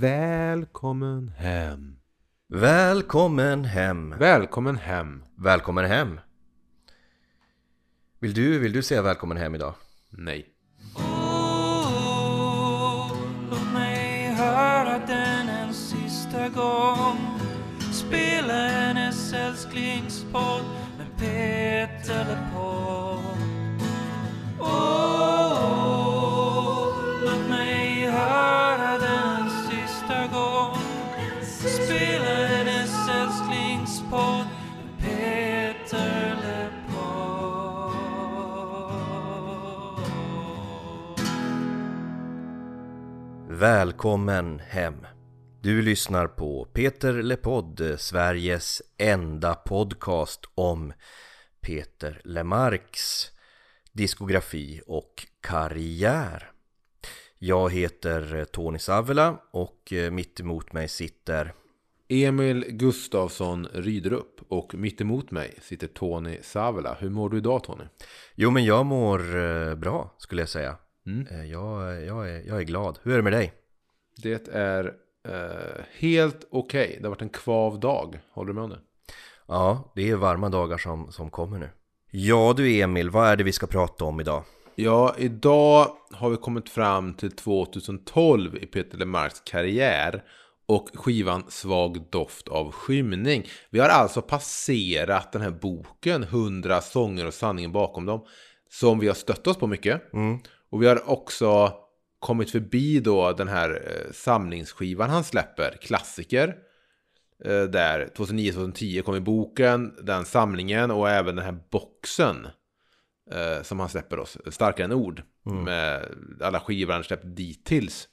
Välkommen hem. Välkommen hem. Välkommen hem. Välkommen hem. Vill du, vill du säga välkommen hem idag? Nej. Oh, låt mig höra den en sista gång Spela hennes älsklingspodd med Peter LePold Välkommen hem. Du lyssnar på Peter LePodd, Sveriges enda podcast om Peter Lemarks diskografi och karriär. Jag heter Tony Savela och eh, mitt emot mig sitter Emil Gustafsson Rydrup och mitt emot mig sitter Tony Savela. Hur mår du idag Tony? Jo men jag mår eh, bra skulle jag säga. Mm. Eh, Jag, jag, är, jag är glad. Hur är det med dig? Det är eh, helt okej. Det har varit en kvav dag. Håller du med om det? Ja, det är varma dagar som, som kommer nu. Ja du Emil, vad är det vi ska prata om idag? Ja, idag har vi kommit fram till 2012 i Peter Lemarks karriär och skivan Svag doft av skymning. Vi har alltså passerat den här boken, 100 sånger och sanningen bakom dem, som vi har stött oss på mycket. Mm. Och vi har också kommit förbi då den här eh, samlingsskivan han släpper, klassiker. Eh, där 2009-2010 kom i boken, den samlingen och även den här boxen. Eh, som han släpper oss, Starkare än ord. Med alla skivor han släppt dittills.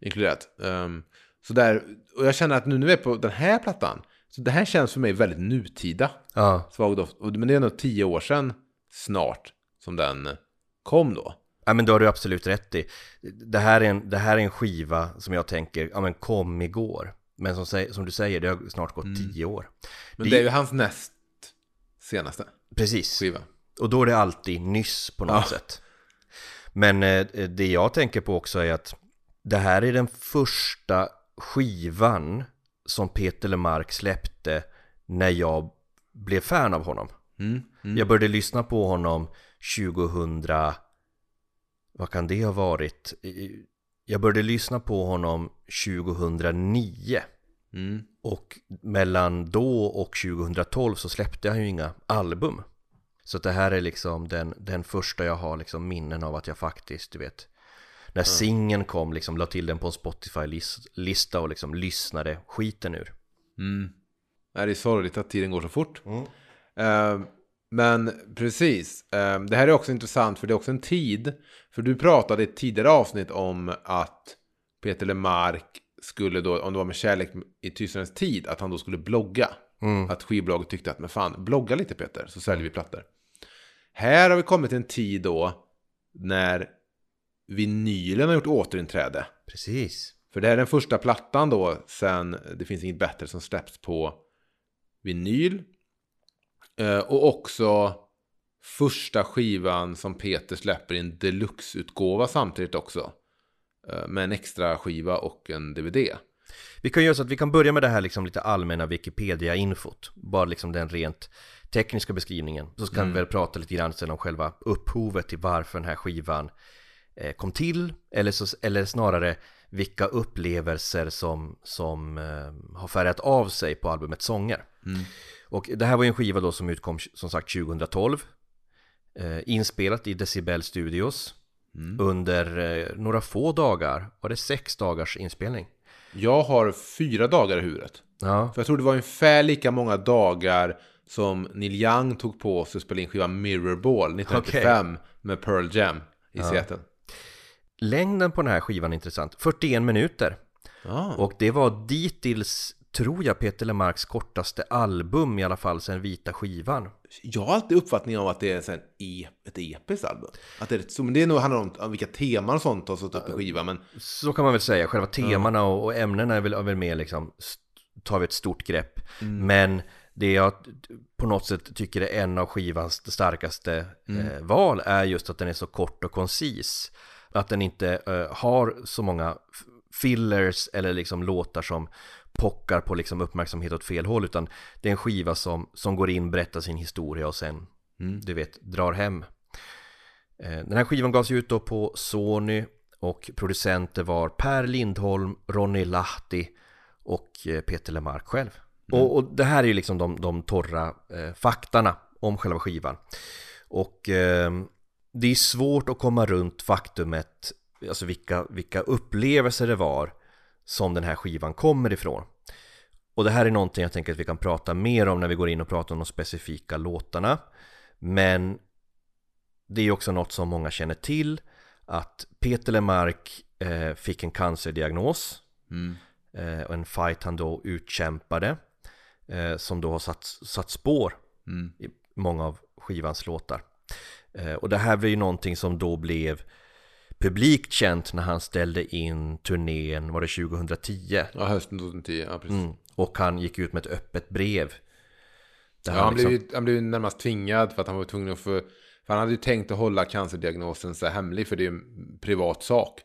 Inkluderat. Um, så där, och jag känner att nu när vi är på den här plattan. Så det här känns för mig väldigt nutida. Ja, Svag doft. Men det är nog tio år sedan snart som den kom då. Ja men då har du absolut rätt i. Det här är en, det här är en skiva som jag tänker, ja men kom igår. Men som, som du säger, det har snart gått tio år. Men Det- det är ju hans näst senaste Precis. skiva. Och då är det alltid nyss på något Ja. sätt. Men eh, det jag tänker på också är att det här är den första skivan som Peter Lemark släppte när jag blev fan av honom. Mm. Mm. Jag började lyssna på honom 2000, vad kan det ha varit? Jag började lyssna på honom 2009 Mm. och mellan då och 2012 så släppte han ju inga album. Så det här är liksom den, den första jag har liksom minnen av att jag faktiskt, du vet När singeln kom, liksom la till den på en Spotify-lista och liksom lyssnade skiten ur Mm. Det är sorgligt att tiden går så fort. Eh, men precis, eh, det här är också intressant för det är också en tid. För du pratade i ett tidigare avsnitt om att Peter Lemark skulle då, om det var med kärlek i tystnadens tid, att han då skulle blogga. Att skivbolaget tyckte att, men fan, blogga lite Peter, så säljer vi plattor. Här har vi kommit till en tid då när vinylen har gjort återinträde. Precis För det här är den första plattan då sen Det finns inget bättre som släpps på vinyl. Eh, och också första skivan som Peter släpper i en deluxe-utgåva samtidigt också. Eh, med en extra skiva och en DVD. Vi kan göra så att vi kan börja med det här liksom lite allmänna Wikipedia-infot. Bara liksom den rent tekniska beskrivningen. Så kan vi väl prata lite grann sen om själva upphovet till varför den här skivan eh, kom till. Eller, så, eller snarare vilka upplevelser som, som har färgat av sig på albumets sånger Och det här var ju en skiva då som utkom som sagt 2012 eh, Inspelat i Decibel Studios Under eh, några få dagar, var det sex dagars inspelning? Jag har fyra dagar i huvudet. Ja, För jag tror det var ungefär lika många dagar som Neil Young tog på sig att spela in skivan Mirrorball 1995 med Pearl Jam i Seattle. Längden på den här skivan är intressant, 41 minuter Ah. Och det var dittills, tror jag, Peter Lemarks kortaste album i alla fall sen vita skivan. Jag har alltid uppfattningen av att det är här e- ett episkt album. Att det, är ett, det är nog handlar om vilka teman och sånt har stått upp i skivan. Men Så kan man väl säga, själva temana och, och ämnena är väl, är väl mer liksom, tar vi ett stort grepp. Men det jag på något sätt tycker är en av skivans starkaste eh, val är just att den är så kort och koncis. Att den inte eh, har så många fillers eller liksom låtar som pockar på liksom uppmärksamhet åt fel håll utan det är en skiva som, som går in, berättar sin historia och sen, du vet, drar hem. Eh, Den här skivan gavs ut då på Sony och producenter var Per Lindholm, Ronny Lahti och eh, Peter Lemark själv. Och, och det här är ju liksom de, de torra eh, faktarna om själva skivan. Och eh, det är svårt att komma runt faktumet, alltså vilka, vilka upplevelser det var som den här skivan kommer ifrån. Och det här är någonting jag tänker att vi kan prata mer om när vi går in och pratar om de specifika låtarna. Men det är också något som många känner till att Peter Lemark eh, fick en cancerdiagnos Mm. eh, och en fight han då utkämpade eh, som då har satt, satt spår Mm. i många av skivans låtar. Och det här var ju någonting som då blev publikt känt när han ställde in turnén, var det 2010? Ja, hösten 2010. Ja, precis. Mm. Och han gick ut med ett öppet brev. Ja, han, liksom- blev, ju- han blev ju närmast tvingad för att han var tvungen att få... För han hade ju tänkt att hålla cancerdiagnosen så hemlig för det är en privat sak.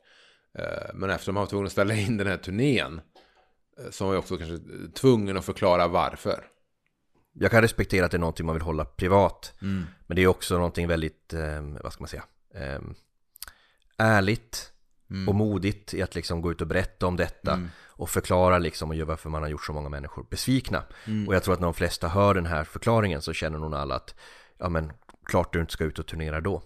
Eh, Men eftersom han var tvungen att ställa in den här turnén eh, så var jag också kanske tvungen att förklara varför. Jag kan respektera att det är någonting man vill hålla privat. Men det är också någonting väldigt, eh, vad ska man säga, ärligt och modigt i att liksom gå ut och berätta om detta och förklara liksom och göra varför man har gjort så många människor besvikna. Och jag tror att när de flesta hör den här förklaringen så känner nog alla att ja men klart du inte ska ut och turnera då.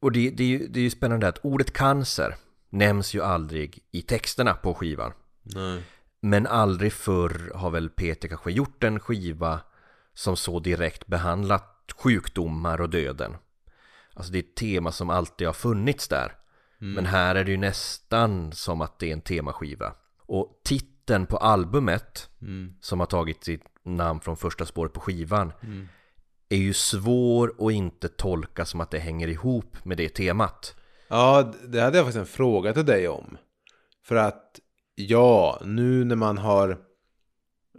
Och det, det, är ju- det är ju spännande att ordet cancer nämns ju aldrig i texterna på skivan. Nej. Men aldrig förr har väl Peter kanske gjort en skiva som så direkt behandlat sjukdomar och döden. Alltså det är ett tema som alltid har funnits där. Men här är det ju nästan som att det är en temaskiva. Och titeln på albumet, som har tagit sitt namn från första spåret på skivan, är ju svår att inte tolka som att det hänger ihop med det temat. Ja, det hade jag faktiskt en fråga till dig om. För att, ja, nu när man har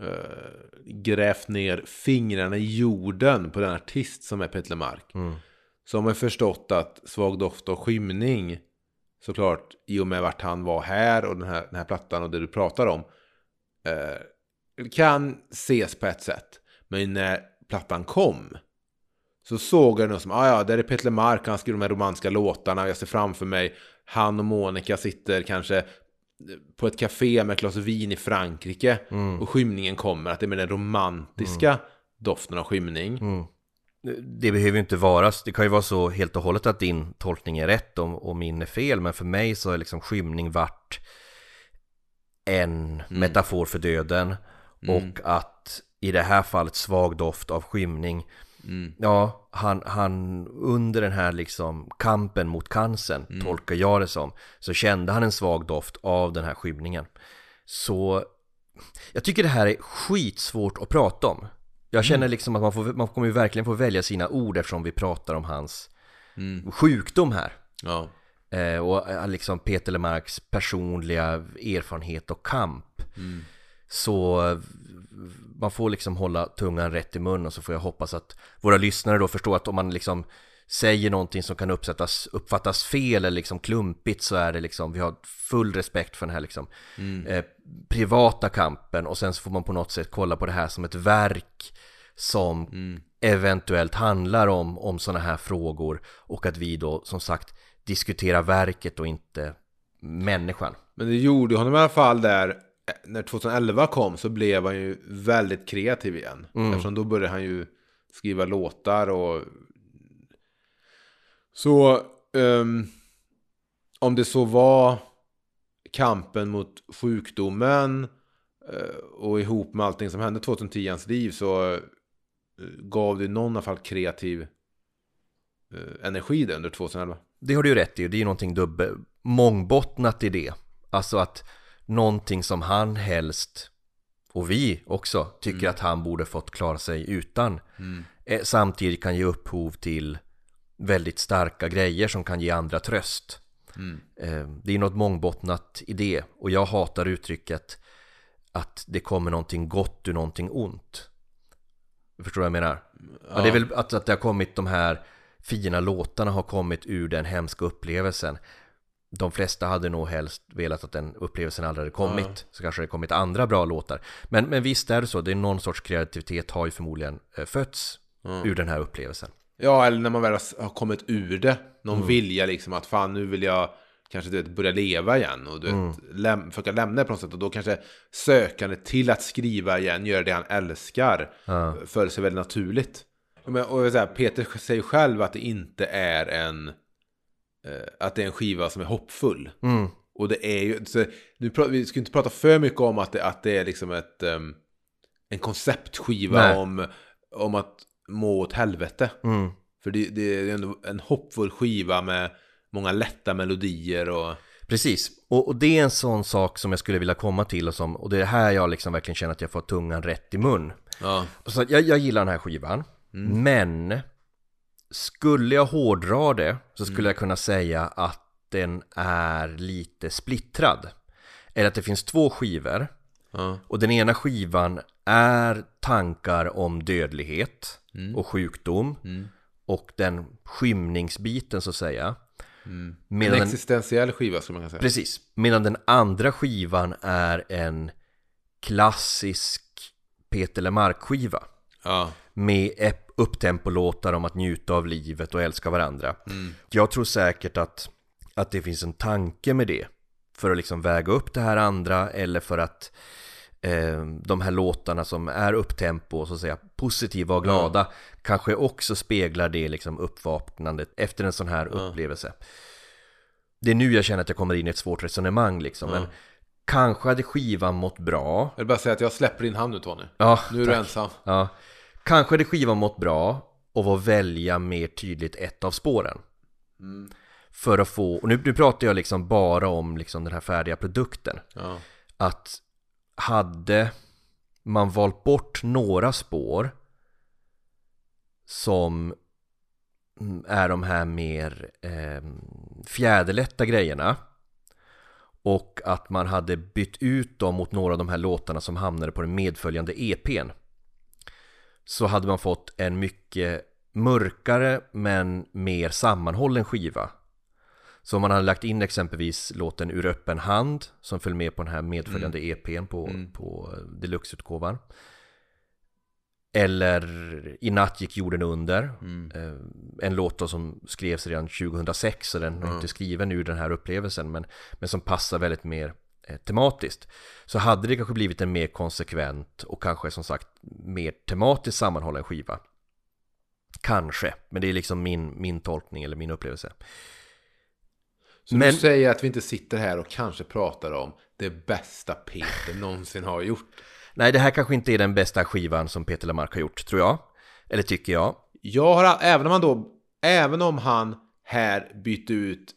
eh, grävt ner fingrarna i jorden på den artist som är Petter Mark. Så har man förstått att Svag doft och skymning, såklart, i och med vart han var här och den här, den här plattan och det du pratar om, eh, kan ses på ett sätt. Men när plattan kom, så såg jag det som, ah, ja, där är Peter Mark, han skriver de här romantiska låtarna, jag ser framför mig, han och Monica sitter kanske på ett café med ett glas vin i Frankrike och skymningen kommer, att det är med den romantiska doften av skymning. Det behöver ju inte vara, det kan ju vara så helt och hållet att din tolkning är rätt och, och min är fel Men för mig så är liksom skymning vart en metafor för döden Och att i det här fallet svag doft av skymning. Ja, han, han under den här liksom kampen mot cancern tolkar jag det som Så kände han en svag doft av den här skymningen. Så jag tycker det här är skitsvårt att prata om Jag känner liksom att man, får, man kommer ju verkligen få välja sina ord eftersom vi pratar om hans sjukdom här. Ja. eh, Och eh, liksom Peter Lemarks personliga erfarenhet och kamp. Så eh, man får liksom hålla tungan rätt i mun och så får jag hoppas att våra lyssnare då förstår att om man liksom säger någonting som kan uppsättas, uppfattas fel eller liksom klumpigt så är det liksom, vi har full respekt för den här liksom eh, privata kampen och sen så får man på något sätt kolla på det här som ett verk som eventuellt handlar om, om sådana här frågor och att vi då som sagt diskuterar verket och inte människan. Men det gjorde honom i alla fall där, när 2011 kom så blev han ju väldigt kreativ igen. Eftersom då började han ju skriva låtar och... Så, ehm, om det så var kampen mot sjukdomen eh, och ihop med allting som hände 2010 i hans liv så eh, gav det någon i alla fall kreativ eh, energi där under 2011. Det har du ju rätt i, det är ju någonting dubbel, mångbottnat i det. Alltså att någonting som han helst, och vi också, tycker att han borde fått klara sig utan. eh, Samtidigt kan ge upphov till väldigt starka grejer som kan ge andra tröst. Eh, Det är något mångbottnat i det. Och jag hatar uttrycket att det kommer någonting gott ur någonting ont. Förstår du vad jag menar? Ja. det är väl att, att det har kommit de här fina låtarna har kommit ur den hemska upplevelsen. de flesta hade nog helst velat att den upplevelsen aldrig hade kommit. Så kanske det kommit andra bra låtar. Men, men visst är det så, det är någon sorts kreativitet har ju förmodligen eh, fötts ur den här upplevelsen. Ja, eller när man väl har kommit ur det. Någon vilja liksom att fan nu vill jag kanske du vet, börja leva igen och du vet, läm- försöka lämna det på något sätt. Och då kanske sökandet till att skriva igen, göra det han älskar, ja. föll sig väldigt naturligt. Men, och så här, Peter säger själv att det inte är en eh, att det är en skiva som är hoppfull. Och det är ju, så, nu pratar, vi ska inte prata för mycket om att det, att det är liksom ett, um, en konceptskiva om, om att må åt helvete. För det, det är ändå en hoppfull skiva med många lätta melodier och... Precis, och, och, det är en sån sak som jag skulle vilja komma till och, som, och det är här jag liksom verkligen känner att jag får tungan rätt i mun. Ja. Så jag, jag gillar den här skivan, men skulle jag hårdra det så skulle jag kunna säga att den är lite splittrad. Eller att det finns två skivor Ja. och den ena skivan är tankar om dödlighet och sjukdom och den skymningsbiten så att säga. En Medan den, existentiell skiva skulle man kunna säga. precis, medan den andra skivan är en klassisk Peter Lemark-skiva. Ja. med upptempolåtar om att njuta av livet och älska varandra. Jag tror säkert att, att det finns en tanke med det. För att liksom väga upp det här andra eller för att eh, de här låtarna som är upptempo och så att säga positiva och glada kanske också speglar det liksom uppvaknandet efter en sån här upplevelse. Det är nu jag känner att jag kommer in i ett svårt resonemang liksom. Men kanske hade skivan mått bra. Jag vill bara säga att jag släpper din hand nu Tony. Ja, Nu är du ensam. Ja, kanske hade skivan mått bra av att välja mer tydligt ett av spåren. För att få, och nu, nu pratar jag liksom bara om liksom den här färdiga produkten. Ja. Att hade man valt bort några spår som är de här mer eh, fjäderlätta grejerna och att man hade bytt ut dem mot några av de här låtarna som hamnade på den medföljande EPn så hade man fått en mycket mörkare men mer sammanhållen skiva. Så om man hade lagt in exempelvis låten Ur öppen hand som föll med på den här medföljande EPn på, på deluxe-utgåvan. Eller I natt gick jorden under. Eh, En låt som skrevs redan 2006 så den är inte skriven ur den här upplevelsen men, men som passar väldigt mer eh, tematiskt. Så hade det kanske blivit en mer konsekvent och kanske som sagt mer tematiskt sammanhållen skiva. Kanske, men det är liksom min, min tolkning eller min upplevelse. Så Men- du säger att vi inte sitter här och kanske pratar om det bästa Peter någonsin har gjort. Nej, det här kanske inte är den bästa skivan som Peter Lemark har gjort, tror jag. Eller tycker jag. Jag har, även om han då, även om han här bytte ut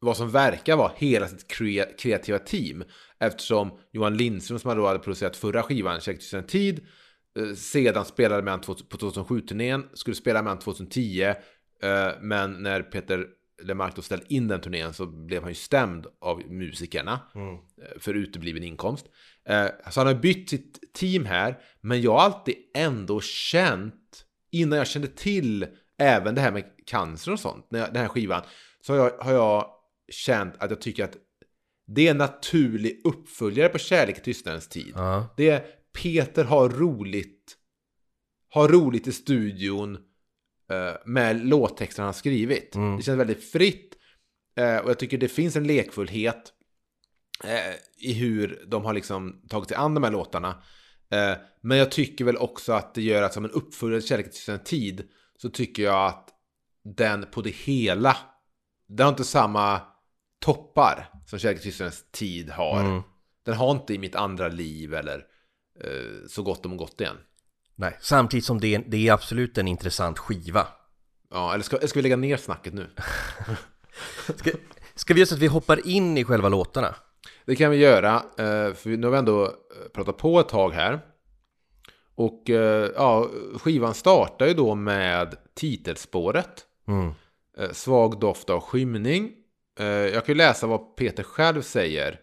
vad som verkar vara hela sitt kre- kreativa team. Eftersom Johan Lindström som då hade producerat förra skivan, to en tid, eh, sedan spelade med han på 2007-turnén, skulle spela med han 2010, eh, men när Peter Lemark då ställde in den turnén så blev han ju stämd av musikerna eh, för utebliven inkomst. Eh, Så han har bytt sitt team här, men jag har alltid ändå känt, innan jag kände till även det här med cancer och sånt, när jag, den här skivan, så har jag, har jag känt att jag tycker att det är en naturlig uppföljare på Kärlek i tystnadens tid. Ja. Det är Peter har roligt, har roligt i studion med låttexterna han har skrivit. Det känns väldigt fritt eh, och jag tycker det finns en lekfullhet eh, i hur de har liksom tagit sig an de här låtarna. Eh, men jag tycker väl också att det gör att som en uppföljare till Kärlek till en tid så tycker jag att den på det hela, den har inte samma toppar som Kärlek till tid har. Den har inte i mitt andra liv eller eh, så gott om gott igen. Nej, samtidigt som det, det är absolut en intressant skiva. Ja, eller ska, ska vi lägga ner snacket nu? Ska, ska vi göra så att vi hoppar in i själva låtarna? Det kan vi göra, eh, för nu har vi ändå eh, pratat på ett tag här. Och eh, ja, skivan startar ju då med titelspåret. Mm. Svag doft av skymning. Jag kan ju läsa vad Peter själv säger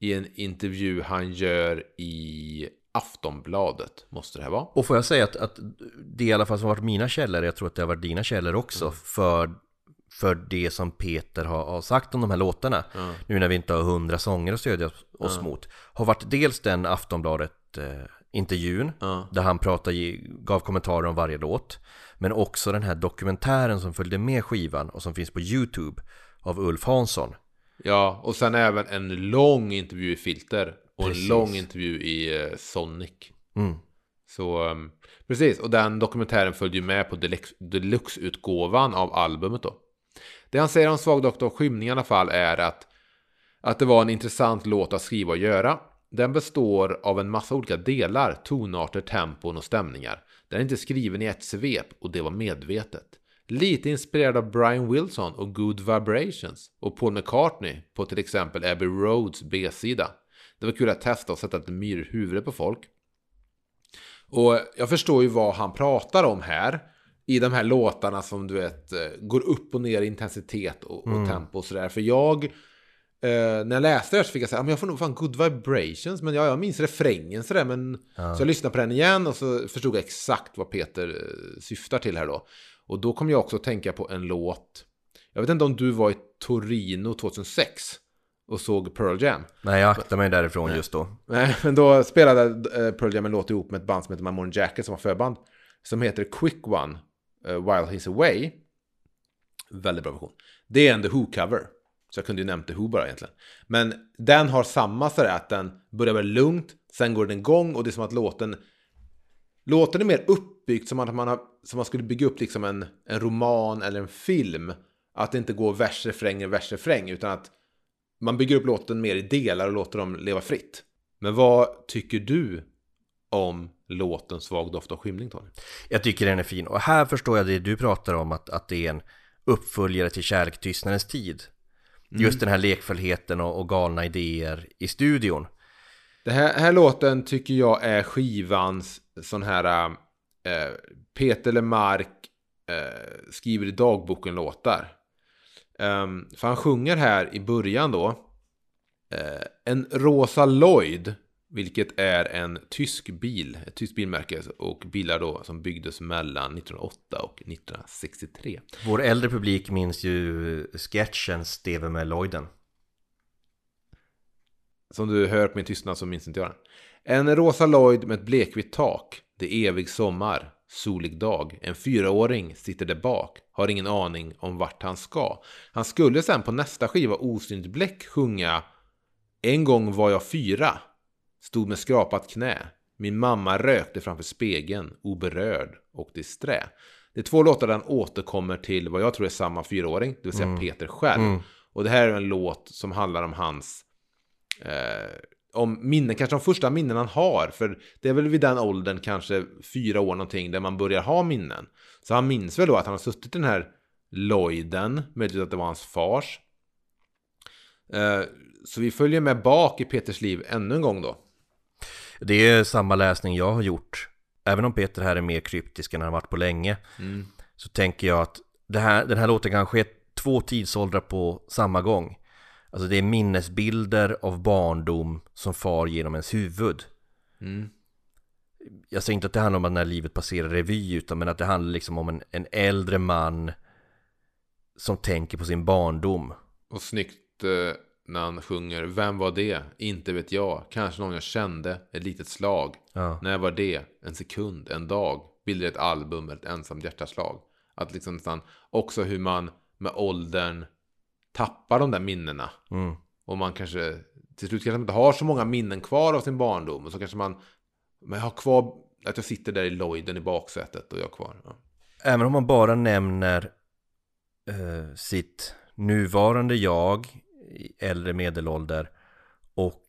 i en intervju han gör i Aftonbladet, måste det här vara. Och får jag säga att, att det i alla fall som har varit mina källor, jag tror att det har varit dina källor också, för, för det som Peter har, har sagt om de här låtarna Nu när vi inte har hundra sånger att stödja oss mot Har varit dels den Aftonbladet eh. Där han pratade, gav kommentarer om varje låt Men också den här dokumentären som följde med skivan och som finns på YouTube Av Ulf Hansson Ja, och sen även en lång intervju i Filter. Och Precis. en lång intervju i eh, Sonic. mm. Så um, precis, och den dokumentären följde ju med på deluxe- deluxe-utgåvan av albumet då. Det han säger om Svag Doktor Skymning i alla fall är att, att det var en intressant låt att skriva och göra. Den består av en massa olika delar, tonarter, tempon och stämningar. Den är inte skriven i ett svep och det var medvetet. Lite inspirerad av Brian Wilson och Good Vibrations och Paul McCartney på till exempel Abbey Roads B-sida. Det var kul att testa och sätta ett myr i huvudet på folk. Och jag förstår ju vad han pratar om här. I de här låtarna som du vet eh, går upp och ner i intensitet och, och tempo och sådär. För jag, eh, när jag läste det så fick jag säga, "Ja, men jag får nog fan good vibrations. Men ja, jag minns refrängen sådär. Men, Så jag lyssnade på den igen och så förstod jag exakt vad Peter eh, syftar till här då. Och då kom jag också att tänka på en låt. Jag vet inte om du var i Torino 2006 och såg Pearl Jam. Nej jag aktar mig därifrån just då Nej, men då spelade eh, Pearl Jam en låt ihop med ett band som heter Mammon Jacket som var förband. Som heter Quick One, eh, While He's Away. Väldigt bra version. Det är en The Who-cover. Så jag kunde ju nämnt The Who bara egentligen. Men den har samma sådär att den börjar väl lugnt, sen går den igång och det är som att låten... Låten är mer uppbyggd som att man, har, som man skulle bygga upp liksom en, en roman eller en film. Att det inte går vers, refräng, vers, refräng, utan att man bygger upp låten mer i delar och låter dem leva fritt. Men vad tycker du om låten Svag doft av skymning, Tony? Jag tycker den är fin. Och här förstår jag det du pratar om att, att det är en uppföljare till Kärlek tystnadens tid Just den här lekfullheten och, och galna idéer i studion. Den här, här låten tycker jag är skivans sån här eh, Peter Lemark eh, skriver i dagboken Ehm, för han sjunger här i början då eh, en rosa Lloyd, vilket är en tysk bil, ett tyskt bilmärke och bilar då som byggdes mellan 1908 och 1963. Vår äldre publik minns ju sketchen Steve med Lloyden Som du hör på min tystnad så minns inte jag den. En rosa Lloyd med ett blekvitt tak. Det är evig sommar. Solig dag. En fyraåring sitter där bak. Har ingen aning om vart han ska. Han skulle sen på nästa skiva Osynligt bläck sjunga En gång var jag fyra. Stod med skrapat knä. Min mamma rökte framför spegeln, oberörd och disträ. Det är två låtar där han återkommer till vad jag tror är samma fyraåring, det vill säga Peter själv. Och det här är en låt som handlar om hans eh, om minnen, kanske de första minnen han har. För det är väl vid den åldern, kanske fyra år någonting, där man börjar ha minnen. Så han minns väl då att han har suttit i den här Lloyden, möjligtvis att det var hans fars. Eh, så vi följer med bak i Peters liv ännu en gång då. Det är samma läsning jag har gjort Även om Peter här är mer kryptisk än han varit på länge Så tänker jag att här, den här låten kanske är två tidsåldrar på samma gång Alltså det är minnesbilder av barndom som far genom ens huvud Jag säger inte att det handlar om att när livet passerar revy utan men att det handlar liksom om en, en äldre man Som tänker på sin barndom Och snyggt eh, när han sjunger Vem var det? Inte vet jag. Kanske någon jag kände. Ett litet slag. Ja. När var det? En sekund? En dag? Bildar ett album? Ett ensamt hjärtaslag? Att liksom nästan också hur man med åldern tappar de där minnena. Mm. Och man kanske till slut kanske inte har så många minnen kvar av sin barndom. Och så kanske man men jag har kvar att jag sitter där i Lloyden i baksätet och jag är kvar. Ja. Även om man bara nämner eh, sitt nuvarande jag i äldre medelålder och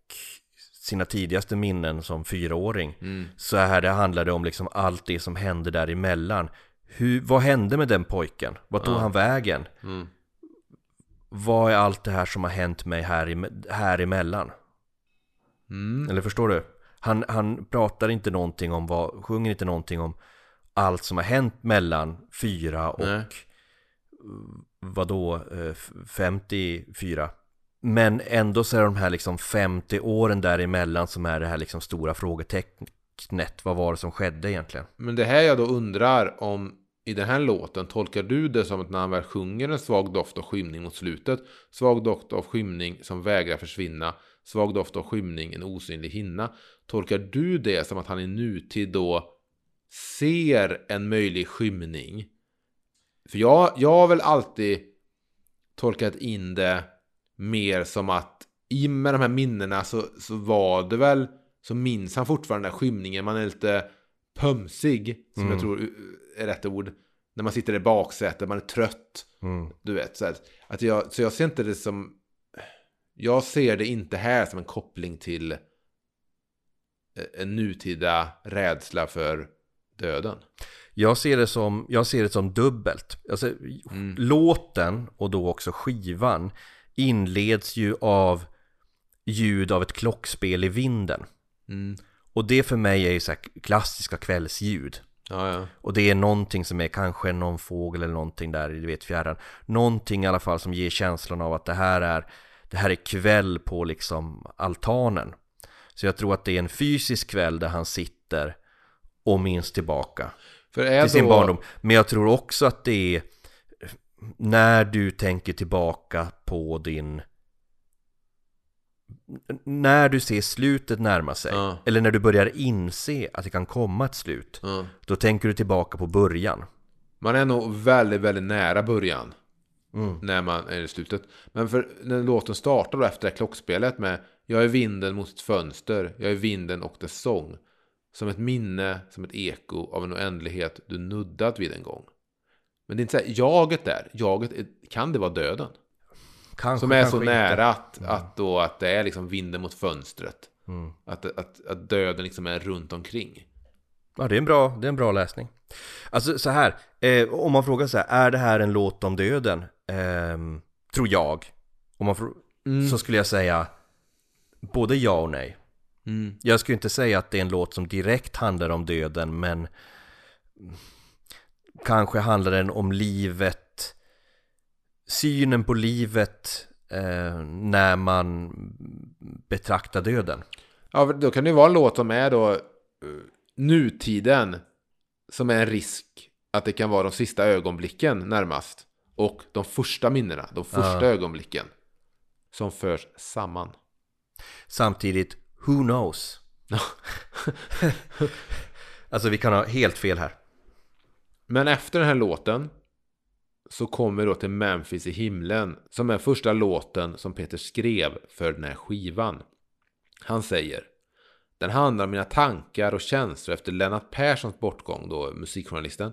sina tidigaste minnen som fyraåring Mm. så här det handlar det om liksom allt det som hände däremellan. Hur, vad hände med den pojken? Vad tog Ja. han vägen? Mm. Vad är allt det här som har hänt mig här, i, här emellan? Mm. Eller förstår du? Han, han pratar inte någonting om vad, sjunger inte någonting om allt som har hänt mellan fyra och Nej. vadå, eh, f- 54 Men ändå så är de här liksom 50 åren däremellan som är det här liksom stora frågetecknet Vad var det som skedde egentligen? Men det här jag då undrar om i den här låten, tolkar du det som att när han väl sjunger en svag doft av skymning mot slutet, svag doft av skymning som vägrar försvinna, svag doft av skymning, en osynlig hinna, tolkar du det som att han i nutid då ser en möjlig skymning? För jag, jag har väl alltid tolkat in det mer som att i med de här minnena så, så var det väl så minns han fortfarande den här skymningen. Man är lite pömsig, som jag tror är rätt ord. När man sitter i baksätet, man är trött. Du vet, så, här, att jag, så jag ser inte det som... Jag ser det inte här som en koppling till eh, en nutida rädsla för döden. Jag ser det som, jag ser det som dubbelt. Alltså, Låten och då också skivan inleds ju av ljud av ett klockspel i vinden. Och det för mig är ju så här klassiska kvällsljud. Ja, ja. Och det är någonting som är kanske någon fågel eller någonting där i du vet fjärran. Någonting i alla fall som ger känslan av att det här är, det här är kväll på liksom altanen. Så jag tror att det är en fysisk kväll där han sitter och minns tillbaka till sin då... barndom. Men jag tror också att det är när du tänker tillbaka på din när du ser slutet närma sig Ja. eller när du börjar inse att det kan komma ett slut Ja. då tänker du tillbaka på början Man är nog väldigt, väldigt nära början. Mm. När man är i slutet. Men för när låten startar då efter det klockspelet med Jag är vinden mot ett fönster, jag är vinden och dess sång. Som ett minne, som ett eko av en oändlighet du nuddat vid en gång. Men det är inte så här, jaget där, jaget, är, kan det vara döden? Kanske, Som är så kanske inte. nära att, att, då, att det är liksom vinden mot fönstret. Mm. Att, att, att döden liksom är runt omkring. Ja, det är en bra, det är en bra läsning. Alltså så här, eh, om man frågar så här, är det här en låt om döden? Ehm, tror jag. Om man Mm. Så skulle jag säga både ja och nej. Mm. Jag skulle inte säga att det är en låt som direkt handlar om döden, men kanske handlar den om livet, synen på livet eh, när man betraktar döden. Ja, då kan det ju vara en låt som är då eh, nutiden. Som är en risk att det kan vara de sista ögonblicken närmast. Och de första minnena, de första ögonblicken. Som förs samman. Samtidigt, who knows? alltså vi kan ha helt fel här. Men efter den här låten så kommer vi då till Memphis i himlen som är första låten som Peter skrev för den här skivan. Han säger Den handlar om mina tankar och känslor efter Lennart Perssons bortgång, då musikjournalisten.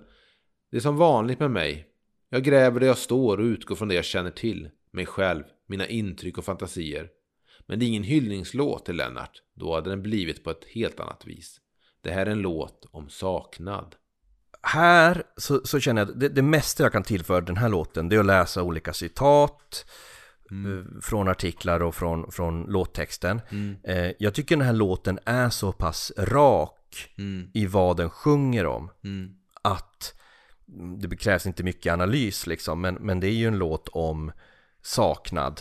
Det är som vanligt med mig. Jag gräver där jag står och utgår från det jag känner till, mig själv, mina intryck och fantasier. Men det är ingen hyllningslåt till Lennart, då hade den blivit på ett helt annat vis. Det här är en låt om saknad. Här så, så känner jag att det, det mesta jag kan tillföra den här låten det är att läsa olika citat eh, från artiklar och från, från låttexten. Eh, jag tycker den här låten är så pass rak i vad den sjunger om att det krävs inte mycket analys liksom, men, men det är ju en låt om saknad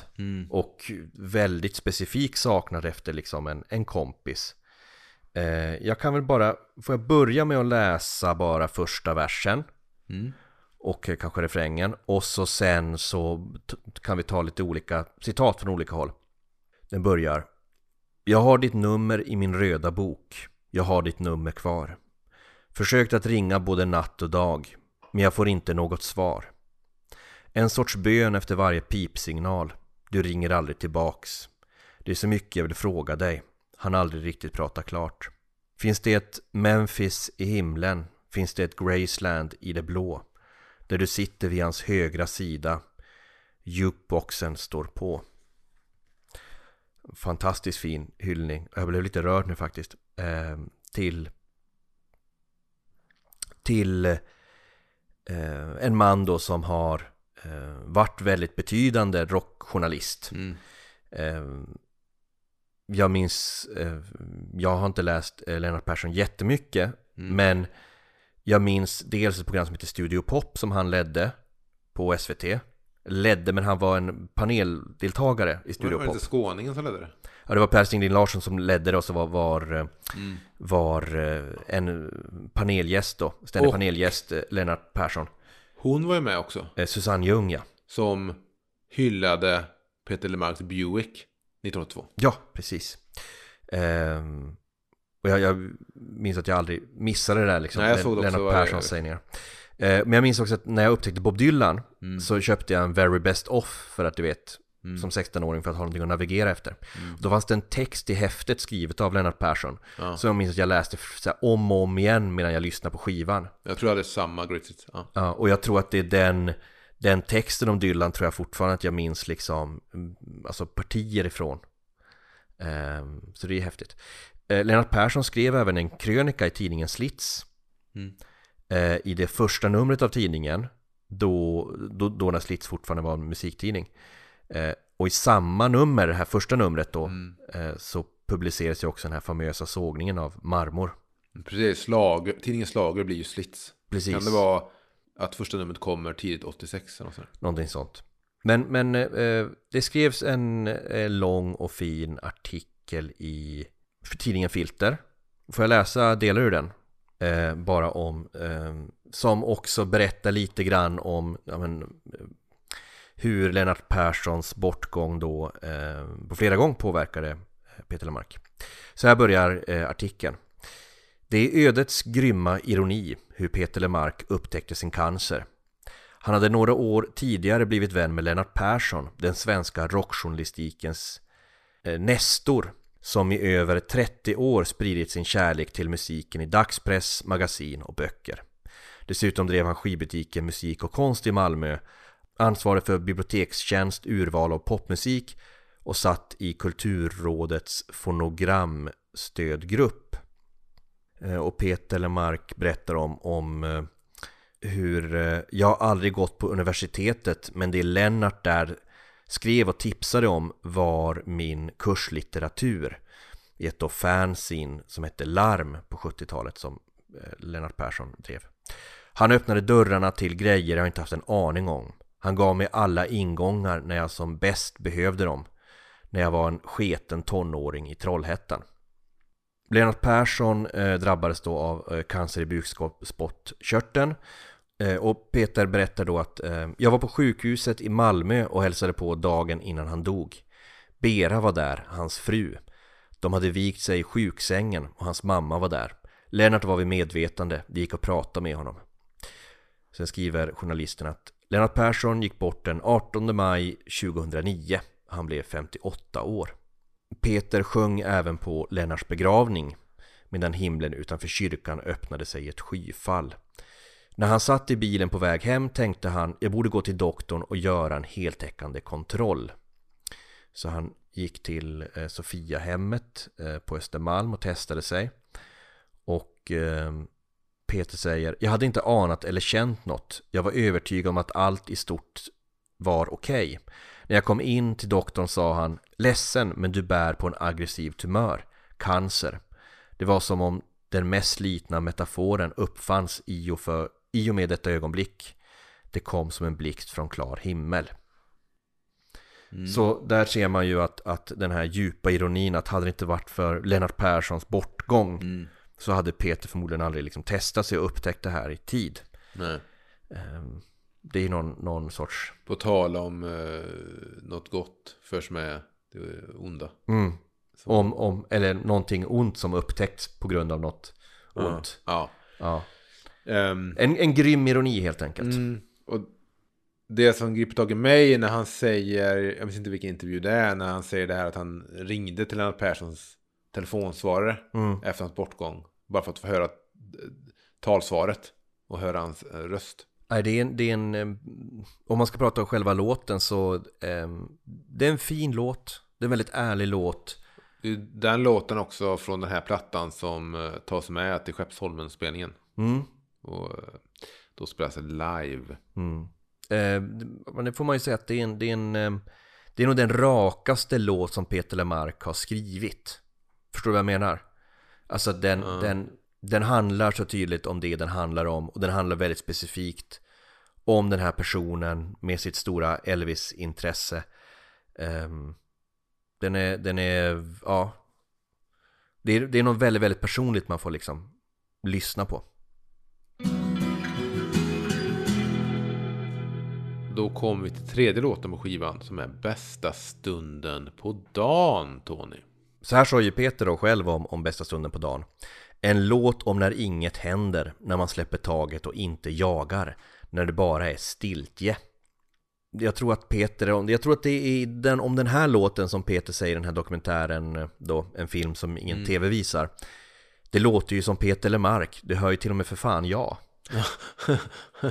och väldigt specifik saknad efter liksom en, en kompis. Eh, jag kan väl bara, får jag börja med att läsa bara första versen och eh, kanske refrängen och så sen så kan vi ta lite olika citat från olika håll. Den börjar Jag har ditt nummer i min röda bok. Jag har ditt nummer kvar. Försökt att ringa både natt och dag, men jag får inte något svar. En sorts bön efter varje pipsignal. Du ringer aldrig tillbaks. Det är så mycket jag vill fråga dig. Han aldrig riktigt pratar klart. Finns det ett Memphis i himlen? Finns det ett Graceland i det blå? Där du sitter vid hans högra sida. Jukeboxen står på. Fantastiskt fin hyllning. Jag blev lite rörd nu faktiskt. Eh, till till eh, en man då som har eh, varit väldigt betydande rockjournalist. Eh, jag minns, eh, jag har inte läst eh, Lennart Persson jättemycket, men jag minns dels ett program som heter Studio Pop som han ledde på SVT. Ledde, men han var en paneldeltagare i Studio Var det Pop. inte skåningen som ledde det? Ja, det var Per Stingling Larsson som ledde det och så var, var, eh, Mm. var en paneljäst då, ständig Och- paneljäst, eh, Lennart Persson. Hon var ju med också. Susanne Ljung ja. Som hyllade Peter Lemarks Buick 1982. Ja, precis. Ehm, och jag, jag minns att jag aldrig missade det där liksom. Nej, jag såg det också. Lennart Perssons sägningar. Eh, men jag minns också att när jag upptäckte Bob Dylan Mm. så köpte jag en Very Best Off för att du vet, Mm. som 16-åring för att ha någonting att navigera efter. Då fanns det en text i häftet skrivet av Lennart Persson. Ja. Så jag minns att jag läste här, om och om igen medan jag lyssnade på skivan. Jag tror jag hade samma greatest. Ja. Ja, och jag tror att det är den, den texten om Dylan tror jag fortfarande att jag minns liksom, mm, alltså partier ifrån. Ehm, så det är häftigt. Eh, Lennart Persson skrev även en krönika i tidningen Slits. Mm. Eh, I det första numret av tidningen, då, då, då när Slits fortfarande var en musiktidning. Eh, och i samma nummer, det här första numret då, Mm. så publiceras ju också den här famösa sågningen av marmor. Precis, slag, tidningen Slager blir ju slits. Precis. Kan det vara att första numret kommer tidigt 86 eller något sånt? Någonting sånt. Men, men eh, det skrevs en eh, lång och fin artikel i för tidningen Filter. Får jag läsa delar ur den? Eh, bara om, eh, som också berättar lite grann om ja, men, eh, hur Lennart Perssons bortgång då eh, på flera gånger påverkade eh, Peter Lamarck Så här börjar eh, artikeln. Det är ödets grymma ironi hur Peter Lemark upptäckte sin cancer. Han hade några år tidigare blivit vän med Lennart Persson, den svenska rockjournalistikens eh, nestor, som i över 30 år spridit sin kärlek till musiken i dagspress, magasin och böcker. Dessutom drev han skivbutiken Musik och konst i Malmö, ansvarig för bibliotekstjänst, urval av popmusik och satt i Kulturrådets fonogramstödgrupp. Eh, och Peter Lemark berättar om, om eh, hur eh, jag har aldrig gått på universitetet men det Lennart där skrev och tipsade om var min kurslitteratur i ett då fanzine som hette Larm på 70-talet som Lennart Persson drev. Han öppnade dörrarna till grejer jag inte haft en aning om. Han gav mig alla ingångar när jag som bäst behövde dem. När jag var en sketen tonåring i Trollhättan. Lennart Persson eh, drabbades då av eh, cancer i bukspottkörteln eh, och Peter berättar då att eh, jag var på sjukhuset i Malmö och hälsade på dagen innan han dog. Bera var där, hans fru. De hade vikt sig i sjuksängen och hans mamma var där. Lennart var vid medvetande, det gick att prata med honom. Sen skriver journalisten att Lennart Persson gick bort den 18 maj 2009. Han blev 58 år. Peter sjöng även på Lennarts begravning medan himlen utanför kyrkan öppnade sig i ett skyfall. När han satt i bilen på väg hem tänkte han jag borde gå till doktorn och göra en heltäckande kontroll. Så han gick till eh, Sofiahemmet eh, på Östermalm och testade sig. Och eh, Peter säger Jag hade inte anat eller känt något. Jag var övertygad om att allt i stort var okej. När jag kom in till doktorn sa han Ledsen men du bär på en aggressiv tumör. Cancer. Det var som om den mest slitna metaforen uppfanns i och, för, i och med detta ögonblick. Det kom som en blixt från klar himmel. Så där ser man ju att, att den här djupa ironin att hade det inte varit för Lennart Perssons bortgång Mm. så hade Peter förmodligen aldrig liksom testat sig och upptäckt det här i tid. Nej. Ehm, Det är någon, någon sorts... På tal om eh, något gott förs med det onda. Mm, om, om, eller någonting ont som upptäckts på grund av något ont. Ja. Ja. Ehm, En, en grym ironi helt enkelt. Mm, och det som griper tag i mig när han säger, jag minns inte vilken intervju det är, när han säger det här att han ringde till Lennart Perssons telefonsvarare Mm. efter hans bortgång. Bara för att få höra talsvaret och höra hans eh, röst. Nej, det är en, det är en eh, om man ska prata om själva låten så eh, det är en fin låt. Det är en väldigt ärlig låt. Den låten också från den här plattan som eh, tas med till Skeppsholmen-spelningen. Mm. Och eh, då spelas det live. Mm. Eh, men det får man ju säga att det är en, det är en eh, det är nog den rakaste låt som Peter Lemark har skrivit. Förstår du vad jag menar? Alltså den, den, den handlar så tydligt om det den handlar om och den handlar väldigt specifikt om den här personen med sitt stora Elvis-intresse. Ehm, Den är, den är, ja. Det är, det är något väldigt, väldigt personligt man får liksom lyssna på. Då kommer vi till tredje låten på skivan som är Bästa stunden på dagen, Tony. Så här sa ju Peter då själv om, om bästa stunden på dagen. En låt om när inget händer, när man släpper taget och inte jagar, när det bara är stiltje. Jag tror att Peter, jag tror att det är den, om den här låten som Peter säger i den här dokumentären då, en film som ingen tv visar. Det låter ju som Peter Lemark, det hör ju till och med för fan ja,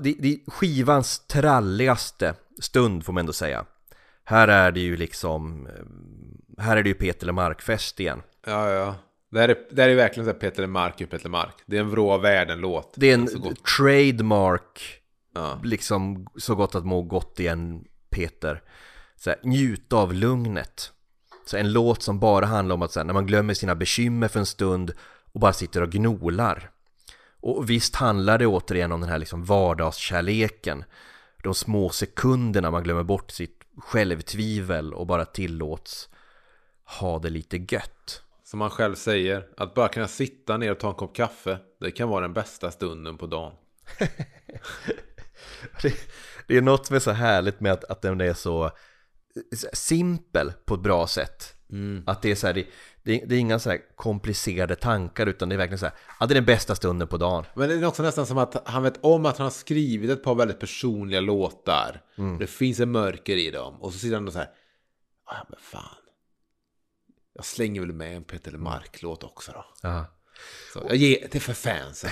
det, det är skivans tralligaste stund får man ändå säga. Här är det ju liksom, eh, här är det ju Peter Lemark-fest igen. Ja, ja. Det här är, det här är verkligen så här Peter Mark och Peter Mark. Det är en vrå av världen-låt. Det är en Så gott. trademark, Ja. liksom så gott att må gott igen Peter. Så här, njut av lugnet. Så en låt som bara handlar om att så här, när man glömmer sina bekymmer för en stund och bara sitter och gnolar. Och visst handlar det återigen om den här liksom vardagskärleken. De små sekunderna man glömmer bort sitt självtvivel och bara tillåts ha det lite gött. Som han själv säger, att bara kunna sitta ner och ta en kopp kaffe, det kan vara den bästa stunden på dagen. Det, det är något som är så härligt med att, att den är så simpel på ett bra sätt. Att det är så här, det, det, det är inga så komplicerade tankar utan det är verkligen så här, ja det är den bästa stunden på dagen. Men det är också nästan som att han vet om att han har skrivit ett par väldigt personliga låtar. Det finns en mörker i dem. Och så sitter han och så här, "Ah, ja men fan. Jag slänger väl med en Peter Mark-låt också då. Ja. Så jag ger det för fansen.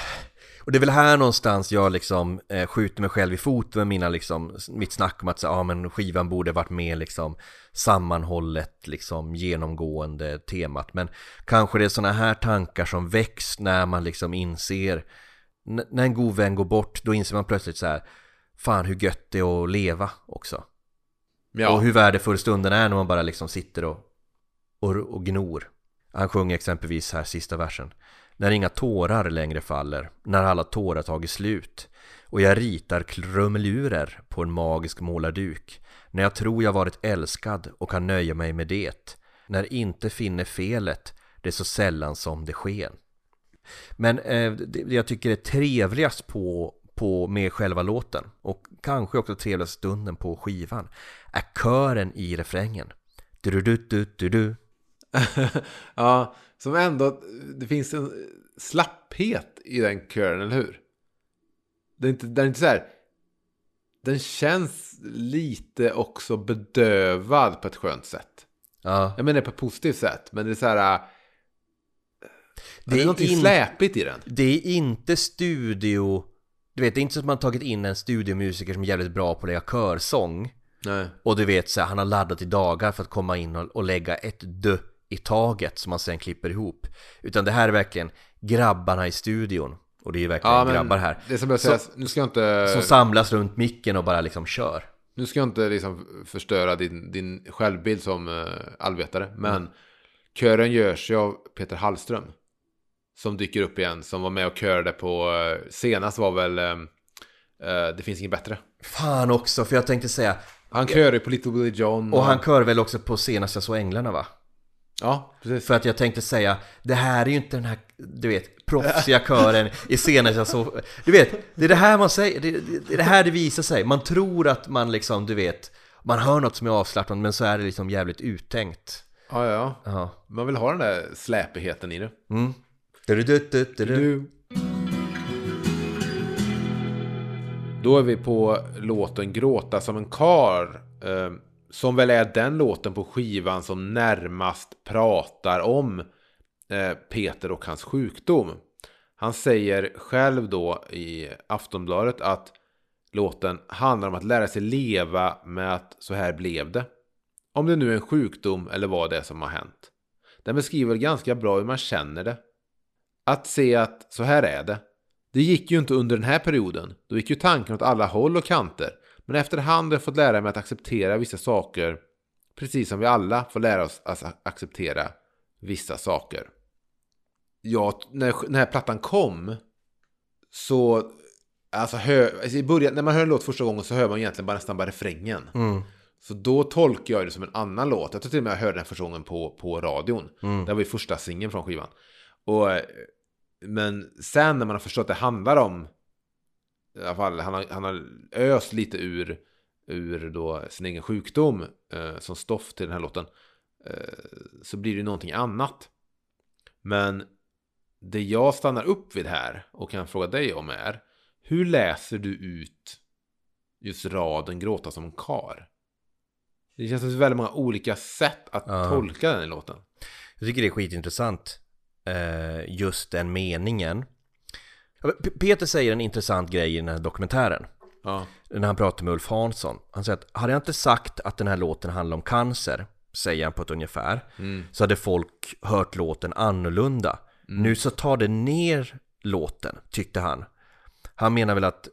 Och det är väl här någonstans jag liksom eh, skjuter mig själv i foten med mina liksom, mitt snack om att så, ja, men skivan borde varit mer liksom sammanhållet, liksom genomgående temat. Men kanske det är sådana här tankar som väcks när man liksom inser, när en god vän går bort, då inser man plötsligt så här, fan hur gött det är att leva också. Ja, Och hur värdefull stunden är när man bara liksom sitter och, och, och gnor. Han sjunger exempelvis här sista versen. När inga tårar längre faller, när alla tårar tagit slut och jag ritar krumelurer på en magisk målarduk när jag tror jag varit älskad och kan nöja mig med det när inte finner felet det är så sällan som det sker men eh, det jag tycker är trevligast på, på med själva låten och kanske också trevligaste stunden på skivan är kören i refrängen. Du du du du du ja, som ändå, det finns en slapphet i den kören, eller hur? Det är inte, den är inte så här, den känns lite också bedövad på ett skönt sätt. Ja, Jag menar på ett positivt sätt, men det är så här, äh, det, Det är någonting in- släpigt i den. det är inte studio Du vet, det är inte så att man har tagit in en studiomusiker som är jävligt bra på att lägga körsång Nej. Och du vet så här, han har laddat i dagar för att komma in och, och lägga ett dö i taget som man sen klipper ihop Utan det här är verkligen grabbarna i studion Och det är ju verkligen Ja, grabbar här det som jag säger, nu ska jag inte, Som samlas runt micken och bara liksom kör nu ska jag inte liksom förstöra din, din självbild som uh, allvetare, men kören görs ju av Peter Hallström. Som dyker upp igen, som var med och körade på, eh, senast var väl eh, Det finns inget bättre. Fan också, för jag tänkte säga Han körde ju på Little Willie John. Och han kör väl också på senast jag såg Änglarna va? Ja, precis. För att jag tänkte säga, det här är ju inte den här, du vet, proffsiga kören i senast jag såg Du vet, det är det här man säger, det, det, det är det här det visar sig Man tror att man liksom, du vet Man hör något som är avslappnat men så är det liksom jävligt uttänkt Ja, ja. Ja Man vill ha den där släpigheten i det. mm. du, du, du, du, du. Du. Då är vi på låten Gråta som en kar. Som väl är den låten på skivan som närmast pratar om eh, Peter och hans sjukdom. Han säger själv då i Aftonbladet att låten handlar om att lära sig leva med att så här blev det. Om det nu är en sjukdom eller vad det är som har hänt. Den beskriver ganska bra hur man känner det. Att se att så här är det. Det gick ju inte under den här perioden. Då gick ju tanken åt alla håll och kanter. Men efterhand har jag fått lära mig att acceptera vissa saker. Precis som vi alla får lära oss att acceptera vissa saker. Ja, när den här plattan kom. Så, alltså, hör, alltså i början, när man hör en låt första gången så hör man egentligen bara nästan bara refrängen. Mm. Så då tolkar jag det som en annan låt. Jag tror till och med jag hörde den första gången på, på radion. Det var ju första singeln från skivan. Och, men sen när man har förstått att det handlar om i alla fall, han har, han har öst lite ur, ur då sin egen sjukdom eh, som stoff till den här låten. Eh, så blir det någonting annat. Men det jag stannar upp vid här och kan fråga dig om är hur läser du ut just raden gråta som en kar? Det känns som väldigt många olika sätt att Ja. tolka den låten. Jag tycker det är skitintressant eh, Just den meningen Peter säger en intressant grej i den här dokumentären. Ja, När han pratar med Ulf Hansson. Han säger att hade jag inte sagt att den här låten handlar om cancer Säger han på ett ungefär Så hade folk hört låten annorlunda. Nu så tar det ner låten, tyckte han. Han menar väl att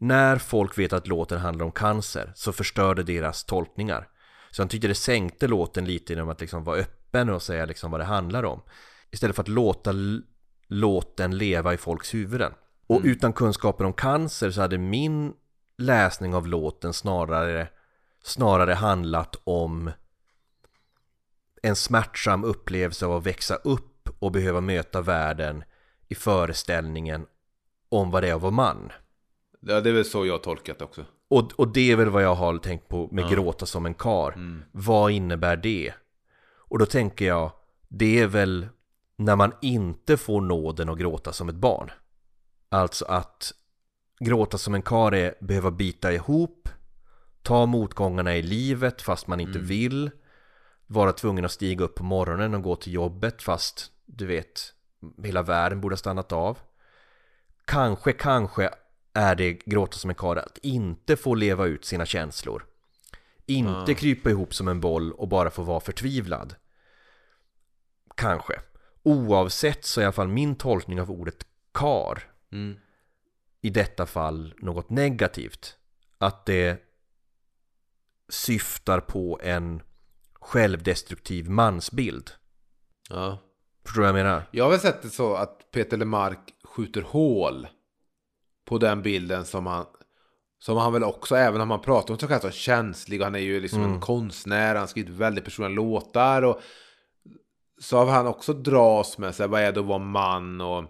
när folk vet att låten handlar om cancer så förstör det deras tolkningar. Så han tyckte det sänkte låten lite genom att liksom vara öppen och säga liksom vad det handlar om. Istället för att låta l- låten leva i folks huvuden. Och utan kunskaper om cancer så hade min läsning av låten snarare, snarare handlat om en smärtsam upplevelse av att växa upp och behöva möta världen i föreställningen om vad det är att vara man. Ja, det är väl så jag har tolkat det också. Och, och det är väl vad jag har tänkt på med gråta som en kar. Vad innebär det? Och då tänker jag, det är väl när man inte får nåden att gråta som ett barn. Alltså att gråta som en kar är behöva bita ihop, ta motgångarna i livet fast man inte vill, vara tvungen att stiga upp på morgonen och gå till jobbet fast du vet, hela världen borde ha stannat av. Kanske, kanske är det gråta som en karl att inte få leva ut sina känslor. Inte krypa ihop som en boll och bara få vara förtvivlad. Kanske. Oavsett så är i alla fall min tolkning av ordet kar Mm. i detta fall något negativt. Att det syftar på en självdestruktiv mansbild. Ja. Förstår du vad jag menar? Jag har väl sett det så att Peter Lemark skjuter hål på den bilden som han som han väl också, även om han pratar om sig själv som känslig och han är ju liksom en konstnär, han skriver väldigt personliga låtar och så har han också dras med sig, vad är det att vara man och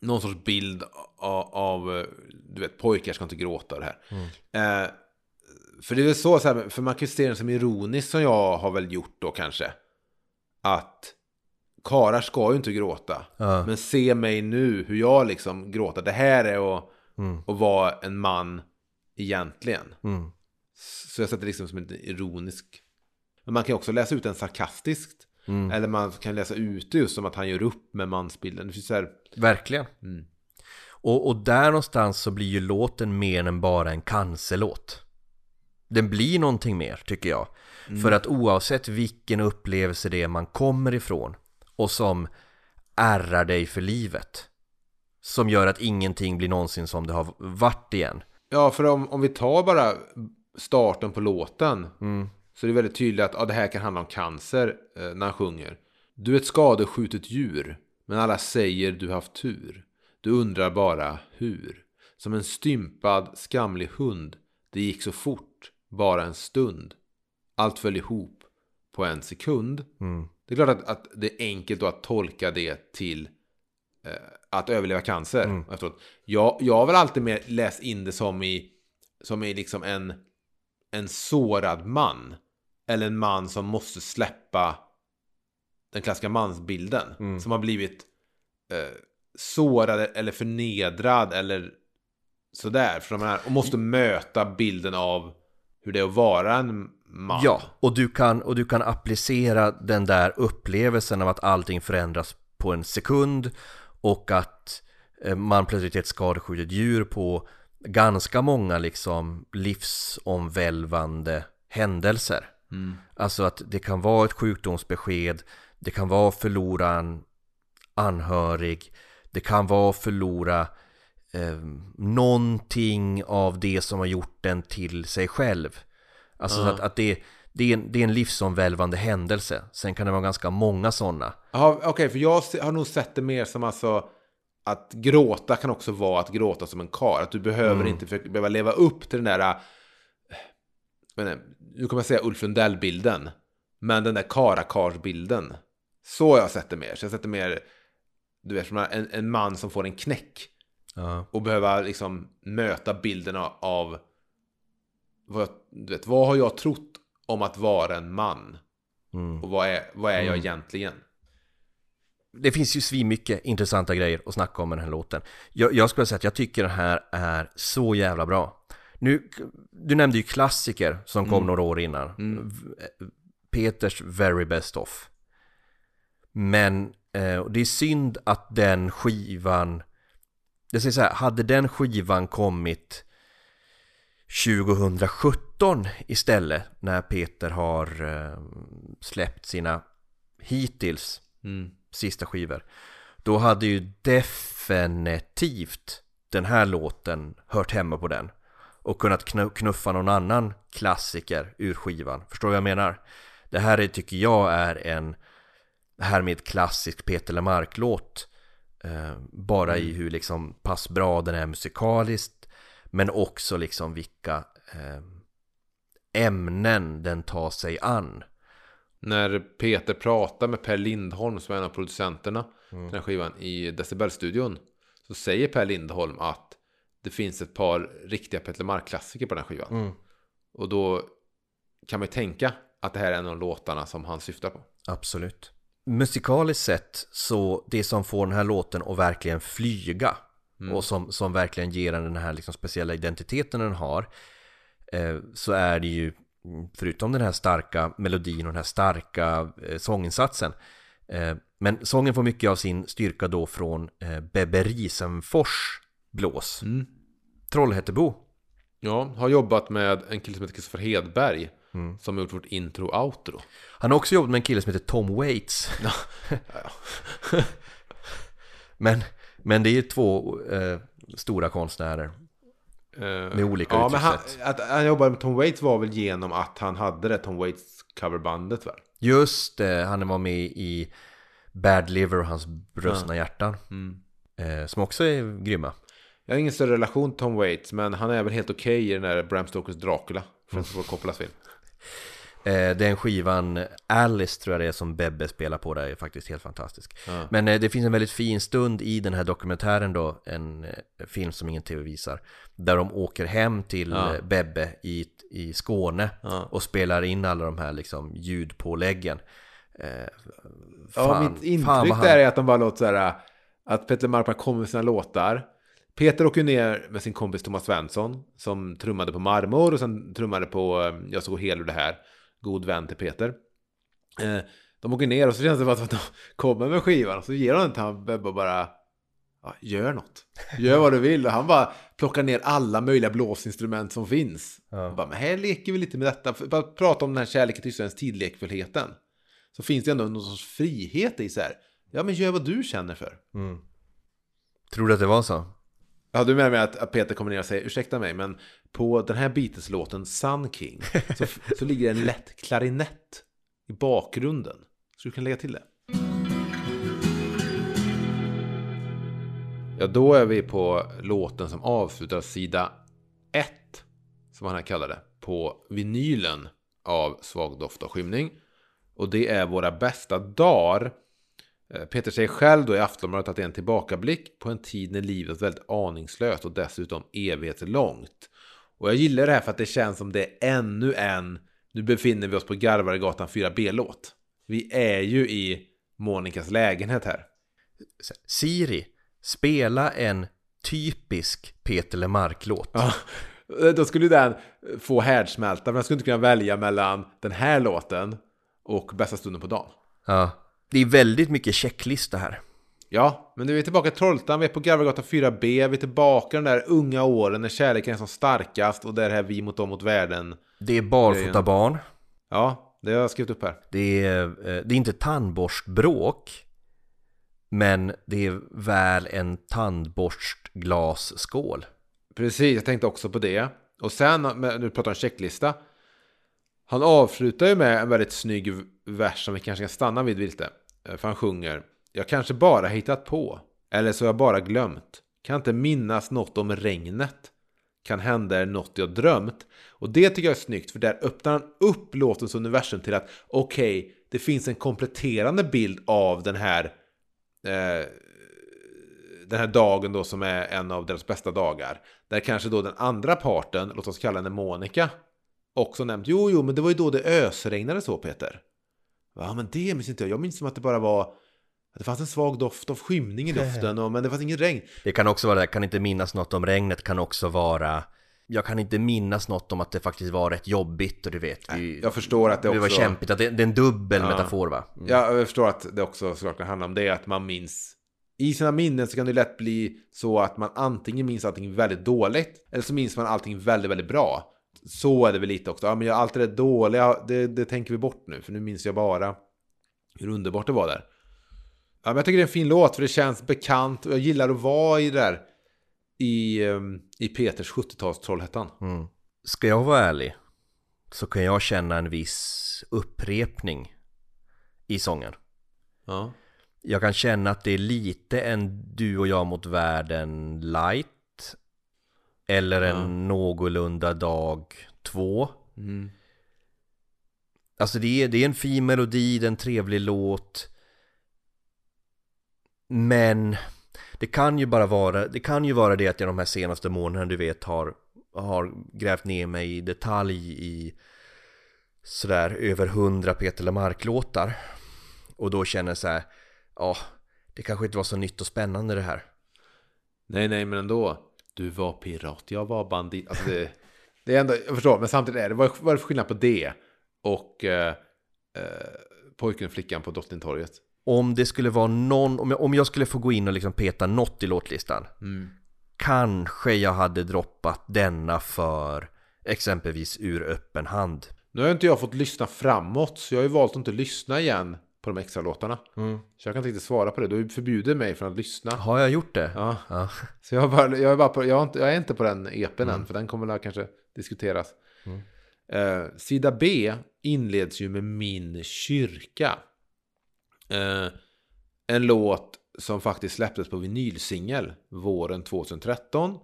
någon sorts bild av, av du vet, pojkar ska inte gråta det här. Eh, för det är väl så, så här, för man kan se den som ironisk som jag har väl gjort då kanske. Att karar ska ju inte gråta. Ja. Men se mig nu, hur jag liksom gråter. Det här är att, att vara en man egentligen. Mm. Så jag sätter det liksom som en ironisk. Men man kan också läsa ut den sarkastiskt. Eller man kan läsa ut det just som att han gör upp med mansbilden. Det finns så här, Verkligen. Mm. Och, och där någonstans så blir ju låten mer än bara en cancerlåt. Den blir någonting mer, tycker jag. För att oavsett vilken upplevelse det är man kommer ifrån och som ärrar dig för livet. Som gör att ingenting blir någonsin som det har varit igen. Ja, för om, om vi tar bara starten på låten. Så är det väldigt tydligt att ja, det här kan handla om cancer eh, när han sjunger. Du är ett skadeskjutet djur. Men alla säger du haft tur. Du undrar bara hur. Som en stympad, skamlig hund. Det gick så fort, bara en stund. Allt föll ihop på en sekund. Det är klart att, att det är enkelt att tolka det till eh, att överleva cancer efteråt. Jag, jag har väl alltid mer läst in det som i, som i liksom en, en sårad man. Eller en man som måste släppa den klassiska mansbilden. Som har blivit eh, sårad eller förnedrad eller sådär. För de här, och måste möta bilden av hur det är att vara en man. Ja, och du, kan, och du kan applicera den där upplevelsen av att allting förändras på en sekund och att eh, man plötsligt är ett skadeskjutet djur på ganska många liksom livsomvälvande händelser. Alltså att det kan vara ett sjukdomsbesked, det kan vara att förlora en anhörig, det kan vara att förlora eh, någonting av det som har gjort den till sig själv. Alltså så att, att det, det, är en, det är en livsomvälvande händelse. Sen kan det vara ganska många sådana. Okej, för jag har nog sett det mer som alltså att gråta kan också vara att gråta som en kar. Att du behöver inte för, behöva leva upp till den där... inte, nu kommer jag säga Ulf Lundell-bilden, men den där Karakars-bilden. Så har jag sett det mer. Så jag har sett det mer, du vet, en, en man som får en knäck Ja. och behöva liksom möta bilden av- vad, jag, du vet, vad har jag trott om att vara en man? Mm. Och vad är, vad är jag egentligen? Det finns ju svin mycket intressanta grejer att snacka om med den här låten. Jag, jag skulle säga att jag tycker den här är så jävla bra. Nu, du nämnde ju klassiker som kom några år innan. V- Peters Very Best Of. Men eh, det är synd att den skivan, jag säger så här, hade den skivan kommit 2017 istället när Peter har eh, släppt sina hittills Mm. sista skivor Då hade ju definitivt den här låten hört hemma på den Och kunnat knu- knuffa någon annan klassiker ur skivan. Förstår du vad jag menar? Det här är, tycker jag är en härmed klassisk Peter Lemark-låt eh, Bara i hur liksom pass bra den är musikaliskt Men också liksom vilka eh, ämnen den tar sig an. När Peter pratar med Per Lindholm som är en av producenterna till den här skivan i Decibelstudion så säger Per Lindholm att det finns ett par riktiga Peter Mark-klassiker på den här skivan. Och då kan man ju tänka att det här är en av låtarna som han syftar på. Absolut. Musikaliskt sett så det som får den här låten att verkligen flyga och som, som verkligen ger den den här liksom speciella identiteten den har eh, så är det ju mm, förutom den här starka melodin och den här starka eh, sånginsatsen eh, men sången får mycket av sin styrka då från eh, Bebbe Risenfors blås Trollhättebo Ja, har jobbat med en kille som heter Kristoffer Hedberg som har gjort vårt intro och outro. Han har också jobbat med en kille som heter Tom Waits. men, men det är ju två eh, stora konstnärer. Eh, Med olika ja, men han, uttryckssätt. att han jobbade med Tom Waits var väl genom att han hade det Tom Waits coverbandet väl? Just det, han var med i Bad Liver och hans brustna hjärtan. Eh, som också är grymma. Jag har ingen större relation till Tom Waits, men han är väl helt okej i den där Bram Stokers Dracula. Från mm. Coppolas film. Eh, den skivan Alice tror jag det är som Bebbe spelar på där är faktiskt helt fantastisk. Ja. Men eh, det finns en väldigt fin stund i den här dokumentären då, en eh, film som ingen tv visar. Där de åker hem till Ja. Bebbe i, i Skåne Ja. och spelar in alla de här liksom ljudpåläggen. Eh, Ja, fan- mitt intryck fan han- där är att de bara låter så här. Att Peter Markman kommer med sina låtar. Peter åker ner med sin kompis Thomas Svensson. Som trummade på Marmor och sen trummade på eh, Jag såg hel ur det här. God vän till Peter. Eh, de åker ner och så känns det bara som att de kommer med skivan. Och så ger de den till han Bebbe och bara. Ja, gör något. Gör vad du vill. Och han bara plockar ner alla möjliga blåsinstrument som finns. Ja. Bara, men här leker vi lite med detta. Bara prata om den här kärleken till Israels tidlekfullheten. Så finns det ändå någon sorts frihet i så här. Ja, men gör vad du känner för. Mm. Tror du att det var så? Ja, du menar med att Peter kommer ner och säger ursäkta mig, men på den här Beatles-låten Sun King så, så ligger en lätt klarinett i bakgrunden. Så du kan lägga till det. Ja, då är vi på låten som avslutar sida 1, som han här det, på vinylen av Svag doft och skymning. Och det är våra bästa dagar. Eh, Peter säger själv då i Aftonbladet att det är en tillbakablick på en tid när livet var väldigt aningslöst och dessutom evighetslångt. Och jag gillar det här för att det känns som det är ännu en, nu befinner vi oss på Garvaregatan 4B-låt. Vi är ju i Monikas lägenhet här. Siri, spela en typisk Peter Lemark-låt. Ja, då skulle den få härdsmälta, men jag skulle inte kunna välja mellan den här låten och Bästa stunden på dagen. Ja. Det är väldigt mycket checklista här. Ja, men nu är vi tillbaka i Trollhättan, vi är på Garvagatan 4B, vi är tillbaka i de där unga åren när kärleken är som starkast och där är vi mot dem mot världen. Det är barfota barn. Ja, det har jag skrivit upp här. Det är, eh, det är inte tandborstbråk. Men det är väl en tandborstglasskål. Precis, jag tänkte också på det. Och sen, nu pratar om checklista. Han avslutar ju med en väldigt snygg vers som vi kanske kan stanna vid lite. Eh, för han sjunger. Jag kanske bara hittat på. Eller så har jag bara glömt. Kan inte minnas något om regnet. kan hända är något jag drömt. Och det tycker jag är snyggt, för där öppnar han upp låtens universum till att okej, det finns en kompletterande bild av den här eh, den här dagen då som är en av deras bästa dagar. Där kanske då den andra parten, låt oss kalla henne Monica, också nämnt. Jo, jo, men det var ju då det ösregnade så, Peter. Ja, men det minns inte jag. Jag minns som att det bara var... Det fanns en svag doft av skymning i luften, och, men det fanns ingen regn. Det kan också vara det, kan inte minnas något om regnet, kan också vara jag kan inte minnas något om att det faktiskt var rätt jobbigt och du vet vi, Jag förstår att det Det var också... kämpigt, att det, det är en dubbel metafor va? Mm. Ja, jag förstår att det också såklart kan handla om det, att man minns i sina minnen så kan det lätt bli så att man antingen minns allting väldigt dåligt eller så minns man allting väldigt, väldigt bra. Så är det väl lite också. Ja, men jag- allt det där dåliga, det, det tänker vi bort nu, för nu minns jag bara hur underbart det var där. Ja, men jag tycker det är en fin låt, för det känns bekant och jag gillar att vara i det där i, ehm, i Peters 70-tals Trollhättan. Mm. Ska jag vara ärlig så kan jag känna en viss upprepning i sången. Ja. Jag kan känna att det är lite en du och jag mot världen light eller en Ja. någorlunda dag två. Mm. Alltså det är, det är en fin melodi, det är en trevlig låt. Men det kan ju bara vara, det kan ju vara det att jag de här senaste månaderna du vet har, har grävt ner mig i detalj i sådär över hundra Peter Lemark-låtar. Och då känner jag så här, ja, det kanske inte var så nytt och spännande det här. Nej, nej, men ändå. Du var pirat, jag var bandit. Alltså det, det är ändå, jag förstår, men samtidigt är det, vad vad är det för skillnad på det och eh, eh, pojken och flickan på Drottningtorget? Om det skulle vara någon, om jag, om jag skulle få gå in och liksom peta något i låtlistan Kanske jag hade droppat denna för exempelvis ur öppen hand Nu har inte jag fått lyssna framåt, så jag har ju valt att inte lyssna igen på de extra låtarna. Så jag kan inte riktigt svara på det. Du förbjuder mig från att lyssna. Har jag gjort det? Ja. Ja. Så jag, är bara, jag, är bara på, jag, inte, jag är inte på den EPn än, för den kommer väl kanske diskuteras. Eh, sida B inleds ju med Min kyrka. Eh, en låt som faktiskt släpptes på vinylsingel våren 2013.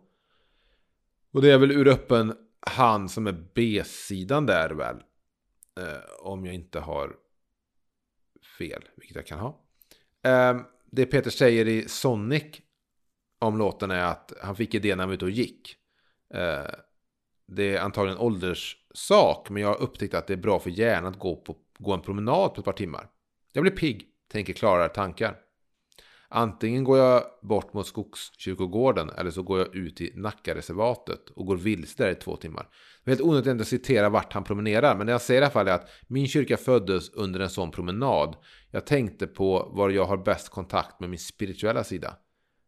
Och det är väl ur öppen hand som är B-sidan där väl. Eh, om jag inte har fel, vilket jag kan ha. Ehm, det Peter säger i Sonic om låten är att han fick idén när han var ute och gick. Ehm, det är antagligen en ålderssak, men jag har upptäckt att det är bra för hjärnan att gå, på, gå en promenad på ett par timmar. Jag blir pigg, tänker klarare tankar. Antingen går jag bort mot Skogskyrkogården eller så går jag ut i Nackareservatet och går vilse där i två timmar. Det är helt onödigt att citera vart han promenerar, men det jag säger i alla fall är att min kyrka föddes under en sån promenad. Jag tänkte på var jag har bäst kontakt med min spirituella sida.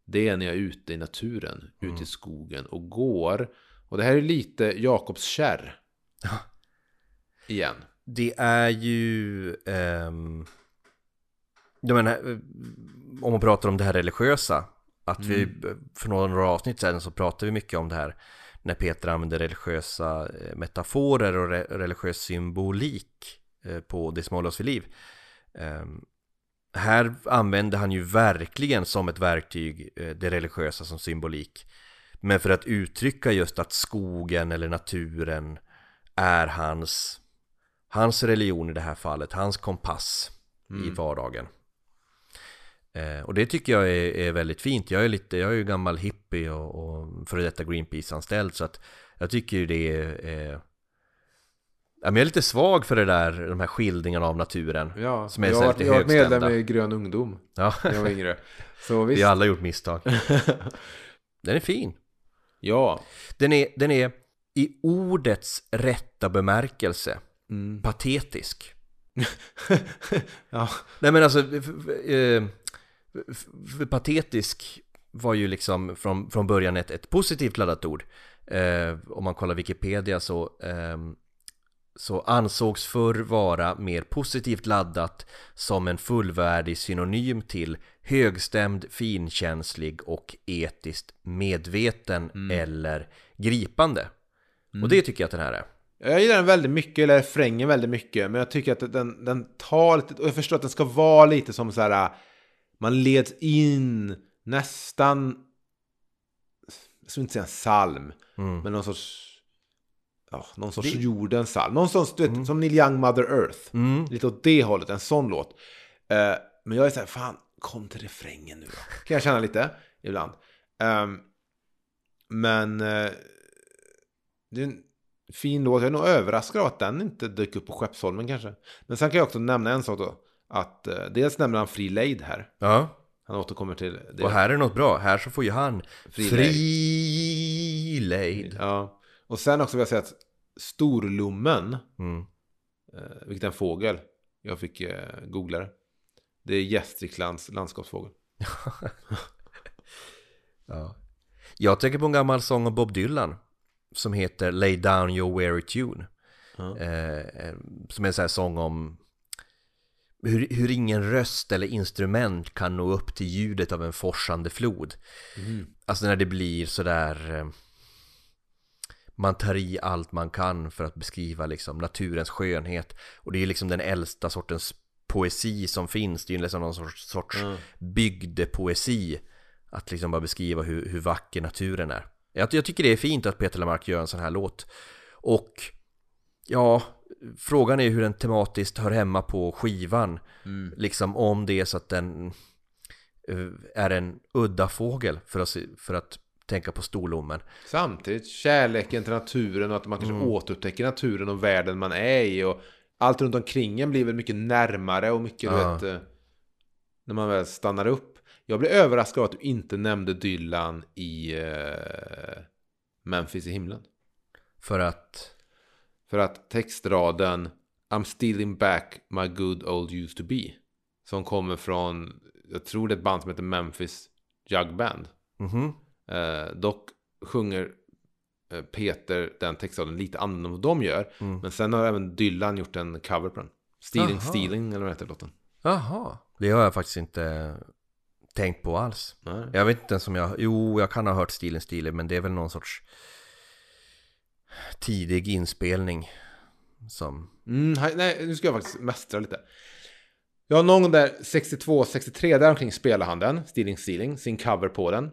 Det är när jag är ute i naturen, ute i skogen och går. Och det här är lite Jakobs kärr. Igen. Det är ju ehm, Jag menar eh, Om man pratar om det här religiösa Att vi för några avsnitt sedan så pratade vi mycket om det här När Peter använder religiösa eh, metaforer och re- religiös symbolik eh, På det som håller oss vid liv. Ehm, Här använder han ju verkligen som ett verktyg det religiösa som symbolik. Men för att uttrycka just att skogen eller naturen är hans Hans religion i det här fallet, hans kompass i vardagen eh, Och det tycker jag är, är väldigt fint Jag är, lite, jag är ju gammal hippie och, och före detta Greenpeace-anställd Så att jag tycker ju det är eh, Jag är lite svag för det där, de här skildringarna av naturen Ja, Som är jag så har varit, lite jag har varit medlem i Grön Ungdom Ja, när jag var yngre. Så visst. vi har alla gjort misstag Den är fin Ja. Den är, den är i ordets rätta bemärkelse Mm. patetisk ja. Nej men alltså, eh, f- f- patetisk var ju liksom från, från början ett, ett positivt laddat ord. Eh, om man kollar Wikipedia så, ehm, så ansågs förr vara mer positivt laddat som en fullvärdig synonym till högstämd, finkänslig och etiskt medveten eller gripande. Och det tycker jag att den här är. Jag gillar den väldigt mycket, eller refrängen väldigt mycket. Men jag tycker att den, den tar lite, och jag förstår att den ska vara lite som så här. Man leds in nästan, jag skulle inte säga en psalm. Men någon sorts... Ja, någon sorts jordens psalm. Någon sorts, du vet, som Neil Young Mother Earth. Lite åt det hållet, en sån låt. Eh, men jag är så här, fan, kom till refrängen nu då. Kan jag känna lite, ibland. Ehm, men... Eh, det är en fin låt. Jag är nog överraskad av att den inte dök upp på Skeppsholmen kanske. Men sen kan jag också nämna en sak då. Att eh, dels nämner han Free Leid här. Ja, Han återkommer till det. och här är något bra. Här så får ju han Frilejd. frilejd. Ja. Och sen också vill jag säga att Storlommen, Mm. eh, vilket är en fågel, jag fick eh, googla det. Det är Gästriklands landskapsfågel. Ja. Jag tänker på en gammal sång av Bob Dylan som heter Lay Down Your Weary Tune. Eh, eh, som är en sån här sång om hur, hur ingen röst eller instrument kan nå upp till ljudet av en forsande flod. Alltså när det blir sådär eh, man tar i allt man kan för att beskriva liksom naturens skönhet och det är liksom den äldsta sortens poesi som finns. Det är ju liksom någon sorts, sorts bygdepoesi att liksom bara beskriva hur, hur vacker naturen är. Jag, jag tycker det är fint att Peter Lamarck gör en sån här låt. Och ja, frågan är hur den tematiskt hör hemma på skivan. Liksom om det är så att den eh, är en udda fågel för att, för att tänka på storlommen. Samtidigt kärleken till naturen och att man kanske återupptäcker naturen och världen man är i. Och allt runt omkring en blir väl mycket närmare och mycket, Ja. vet, eh, när man väl stannar upp. Jag blev överraskad av att du inte nämnde Dylan i eh, Memphis i himlen. För att, För att textraden I'm stealing back my good old used to be. Som kommer från, jag tror det är ett band som heter Memphis Jug Band. mhm, Eh, dock sjunger eh, Peter den textraden lite annorlunda än vad de gör. Men sen har även Dylan gjort en cover på den. Stealing, Aha. stealing eller vad heter låten. jaha, det har jag faktiskt inte tänkt på alls. Nej. Jag vet inte ens om jag, jo jag kan ha hört stilen stilen men det är väl någon sorts tidig inspelning som, Mm, nej, nu ska jag faktiskt mästra lite. Ja, någon där 62-63 där omkring spelar han den, Stealing Stealing, sin cover på den.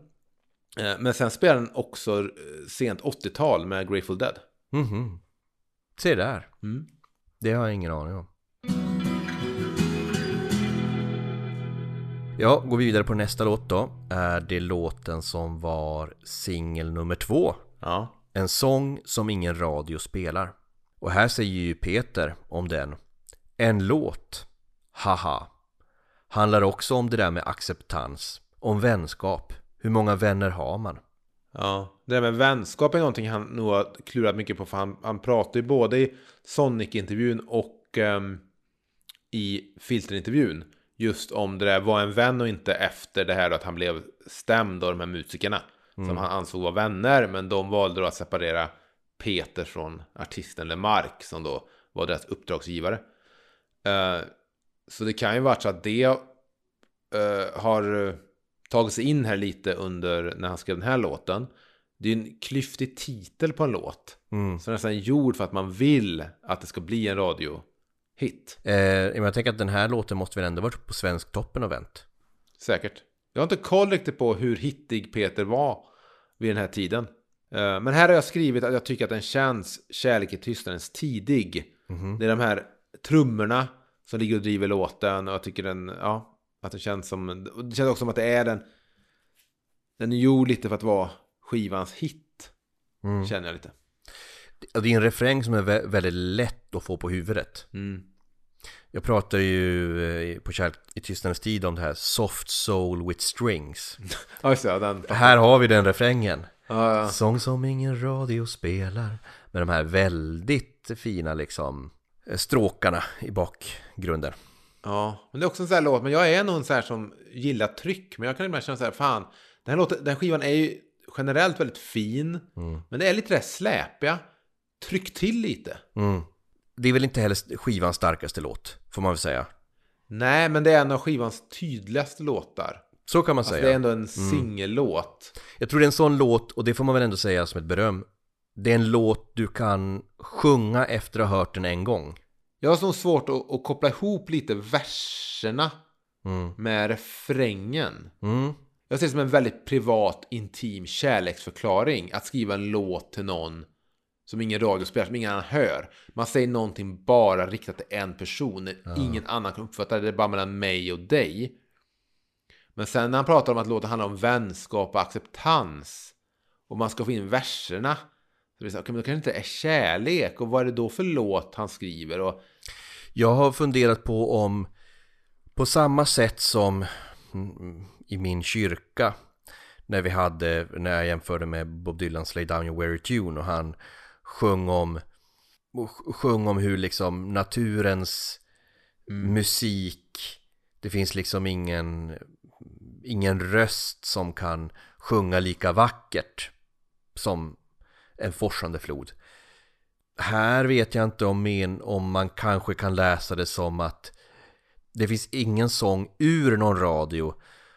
Eh, Men sen spelar den också eh, sent 80-tal med Grateful Dead. mhm, se där, Mm. det har jag ingen aning om. Ja, går vi vidare på nästa låt då, är det låten som var singel nummer två Ja. En sång som ingen radio spelar. Och här säger ju Peter om den. En låt, haha. Handlar också om det där med acceptans. Om vänskap. Hur många vänner har man? Ja, det där med vänskap är någonting han nog har klurat mycket på. För han, han pratar ju både i Sonic-intervjun och um, i Filter-intervjun. Just om det där var en vän och inte efter det här att han blev stämd av de här musikerna. Som han ansåg var vänner. Men de valde då att separera Peter från artisten Lemark. Som då var deras uppdragsgivare. Eh, så det kan ju varit så att det eh, har eh, tagit sig in här lite under när han skrev den här låten. Det är en klyftig titel på en låt. Mm. Så nästan gjord för att man vill att det ska bli en radiohit. Eh, jag tänker att den här låten måste väl ändå varit på Svensktoppen och vänt. Säkert. Jag har inte koll riktigt på hur hittig Peter var vid den här tiden. Eh, Men här har jag skrivit att jag tycker att den känns Kärlek i tystnadens tidig. Det är de här trummorna som ligger och driver låten och jag tycker den, ja, att det känns som, det känns också som att det är den, den är gjord lite för att vara skivans hit. Känner jag lite. Det är en refräng som är vä- väldigt lätt att få på huvudet. Mm. Jag pratar ju eh, på Kärlek i tystnadens tid om det här Soft Soul with Strings. Ja, den. Här har vi den refrängen. Ja, ja. Sång som ingen radio spelar Med de här väldigt fina liksom eh, Stråkarna i bakgrunden Ja, men det är också en sån här låt. Men jag är nog en sån här som gillar tryck. Men jag kan ibland känna så här, fan. Den här, låten, den här skivan är ju generellt väldigt fin. Men det är lite det släpiga. Tryck till lite. mm. Det är väl inte heller skivans starkaste låt Får man väl säga Nej, men det är en av skivans tydligaste låtar. Så kan man Alltså säga det är ändå en singellåt. Jag tror det är en sån låt Och det får man väl ändå säga som ett beröm Det är en låt du kan sjunga efter att ha hört den en gång Jag har så svårt att, att koppla ihop lite verserna mm. med refrängen. Mm. Jag ser det som en väldigt privat, intim kärleksförklaring. Att skriva en låt till någon som ingen radio spelar, som ingen annan hör. Man säger någonting bara riktat till en person. När Ingen annan kan uppfatta det. Det är bara mellan mig och dig. Men sen när han pratar om att låten handlar om vänskap och acceptans. Och man ska få in verserna. Så det är så, okay, men det kanske inte är kärlek. Och vad är det då för låt han skriver? Och, Jag har funderat på om på samma sätt som mm, i min kyrka när vi hade, när jag jämförde med Bob Dylans Lay Down Your Weary Tune och han sjöng om sjöng om hur liksom naturens musik det finns liksom ingen ingen röst som kan sjunga lika vackert som en forsande flod. Här vet jag inte om, min, om man kanske kan läsa det som att det finns ingen sång ur någon radio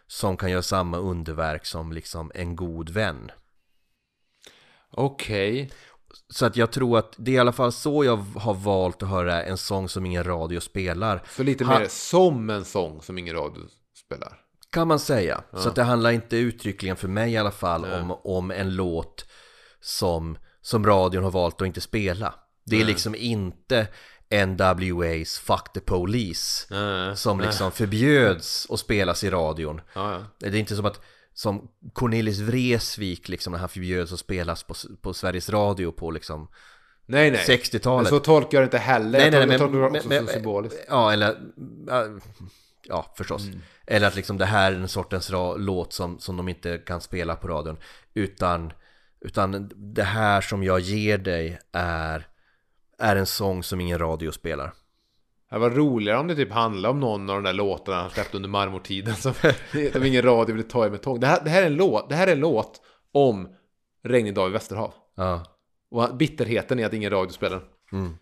som kan göra samma underverk som liksom en god vän. Okej. Så att jag tror att det är i alla fall så jag har valt att höra en sång som ingen radio spelar. Så lite Ha- mer som en sång som ingen radio spelar. Kan man säga. Så att det handlar inte uttryckligen för mig i alla fall om, om en låt som, som radion har valt att inte spela. Det är liksom inte NWA's Fuck the Police Nej. som liksom förbjöds att spelas i radion. Ja, ja. Det är inte som att som Cornelis Vreeswijk liksom när han förbjöds att spelas på, på Sveriges Radio på liksom Nej, nej. 60-talet. Men så tolkar jag det inte heller. Nej, nej, jag tolkar det också men, som men, symboliskt. ja, eller, ja, förstås. Mm. Eller att liksom det här är en sortens låt som, som de inte kan spela på radion. Utan, utan det här som jag ger dig är, är en sång som ingen radio spelar. Det var roligare om det typ handlade om någon av de där låtarna han släppte under marmortiden som, som ingen radio ville ta i med tång. Det här, det, här är en låt, det här är en låt om regnig dag i Västerhav. Ja. Och bitterheten i att ingen radio spelar. Mm.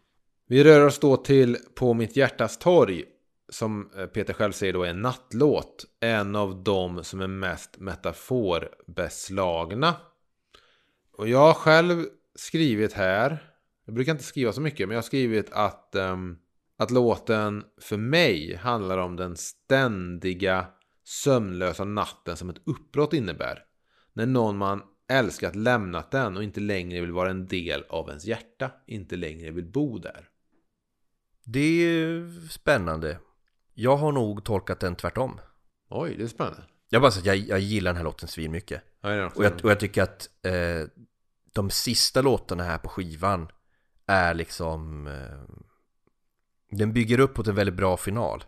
Vi rör oss då till På mitt hjärtas torg. Som eh, Peter själv säger då är en nattlåt. En av dem som är mest metaforbeslagna. Och jag har själv skrivit här. Jag brukar inte skriva så mycket. Men jag har skrivit att, ehm, att låten för mig handlar om den ständiga sömnlösa natten som ett uppbrott innebär. När någon man älskat lämnat den och inte längre vill vara en del av ens hjärta. Inte längre vill bo där. Det är spännande. Jag har nog tolkat den tvärtom. Oj, det är spännande. Jag bara säger att jag, jag gillar den här låten svin mycket. Ja, det är också Och jag, och jag tycker att eh, de sista låtarna här på skivan är liksom eh, Den bygger upp mot en väldigt bra final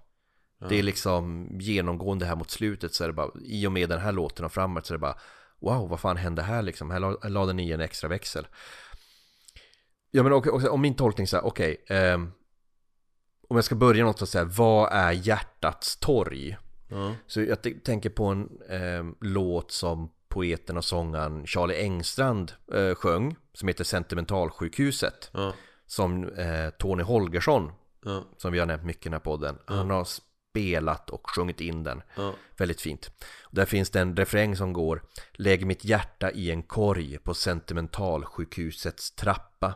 Det är liksom genomgående här mot slutet så är det bara I och med den här låten och framåt så är det bara Wow, vad fan hände här liksom? Här la- lade ni en extra växel Ja men och, och, om min tolkning så här, okej ehm, Om jag ska börja något så säga, vad är hjärtats torg? Ja. Så jag tänker på en eh, låt som poeten och sångaren Charlie Engstrand eh, sjöng Som heter Sentimentalsjukhuset Ja. Som eh, Tony Holgersson, Ja. som vi har nämnt mycket i den här podden. Han har spelat och sjungit in den. Ja. Väldigt fint. Där finns det en refräng som går Lägg mitt hjärta i en korg på sentimentalsjukhusets trappa.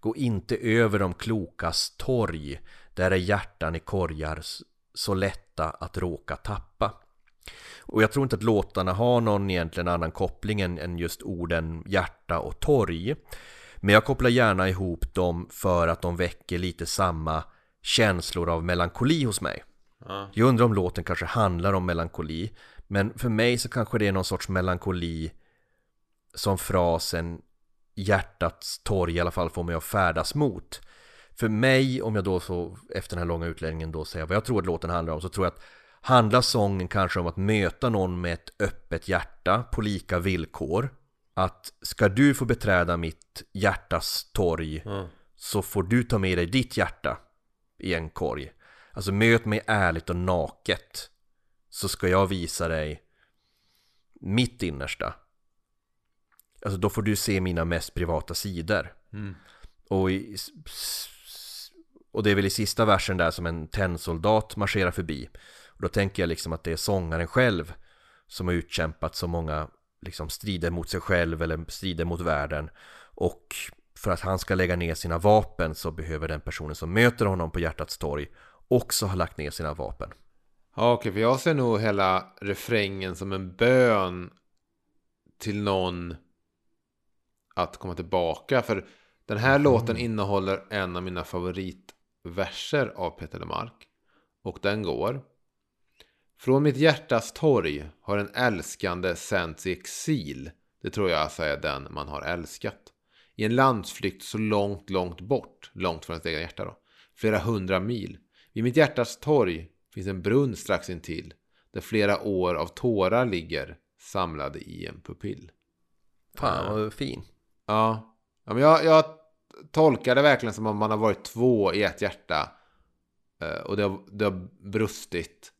Gå inte över de klokas torg. Där är hjärtan i korgar så lätta att råka tappa. Och jag tror inte att låtarna har någon egentligen annan koppling än, än just orden hjärta och torg. Men jag kopplar gärna ihop dem för att de väcker lite samma känslor av melankoli hos mig Ja. jag undrar om låten kanske handlar om melankoli Men för mig så kanske det är någon sorts melankoli Som frasen Hjärtats torg i alla fall får mig att färdas mot För mig, om jag då så efter den här långa utläggningen då säger vad jag tror att låten handlar om Så tror jag att Handlar sången kanske om att möta någon med ett öppet hjärta på lika villkor Att ska du få beträda mitt hjärtas torg Ja. så får du ta med dig ditt hjärta i en korg. Alltså möt mig ärligt och naket så ska jag visa dig mitt innersta. Alltså då får du se mina mest privata sidor. Mm. Och, i, och det är väl i sista versen där som en tennsoldat marscherar förbi. Och då tänker jag liksom att det är sångaren själv som har utkämpat så många liksom strider mot sig själv eller strider mot världen. Och för att han ska lägga ner sina vapen så behöver den personen som möter honom på hjärtats torg också ha lagt ner sina vapen. Ja, okej, för jag ser nog hela refrängen som en bön till någon att komma tillbaka. För den här låten innehåller en av mina favoritverser av Peter Lemark. Och den går. Från mitt hjärtas torg har en älskande sänts i exil. Det tror jag alltså är den man har älskat. I en landsflykt så långt, långt bort. Långt från sitt egna hjärta då. Flera hundra mil. Vid mitt hjärtas torg finns en brunn strax intill. Där flera år av tårar ligger samlade i en pupill. Fan vad fin. Ja, ja men jag, jag tolkar det verkligen som om man har varit två i ett hjärta. Eh, Och det har, det har brustit.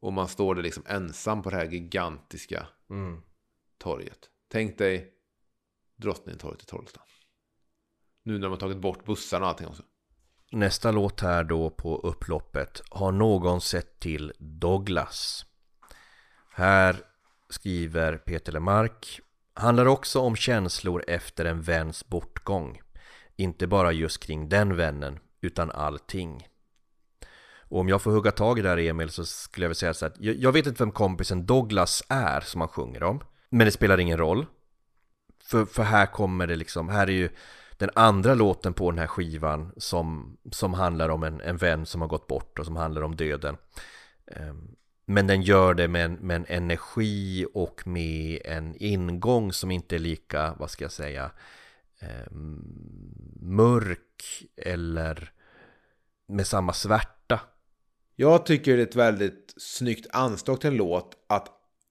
Och man står där liksom ensam på det här gigantiska Mm. torget. Tänk dig Drottningtorget i Trollhättan. Nu när de har tagit bort bussarna och allting också. Nästa låt här då på upploppet Har någon sett till Douglas? Här skriver Peter Lemark Handlar också om känslor efter en väns bortgång Inte bara just kring den vännen utan allting och om jag får hugga tag i det här Emil så skulle jag vilja säga så att jag, jag vet inte vem kompisen Douglas är som han sjunger om Men det spelar ingen roll för, för här kommer det liksom, här är ju den andra låten på den här skivan som, som handlar om en, en vän som har gått bort och som handlar om döden. Ehm, men den gör det med en, med en energi och med en ingång som inte är lika, vad ska jag säga, ehm, mörk eller med samma svärta. Jag tycker det är ett väldigt snyggt anslag till en låt att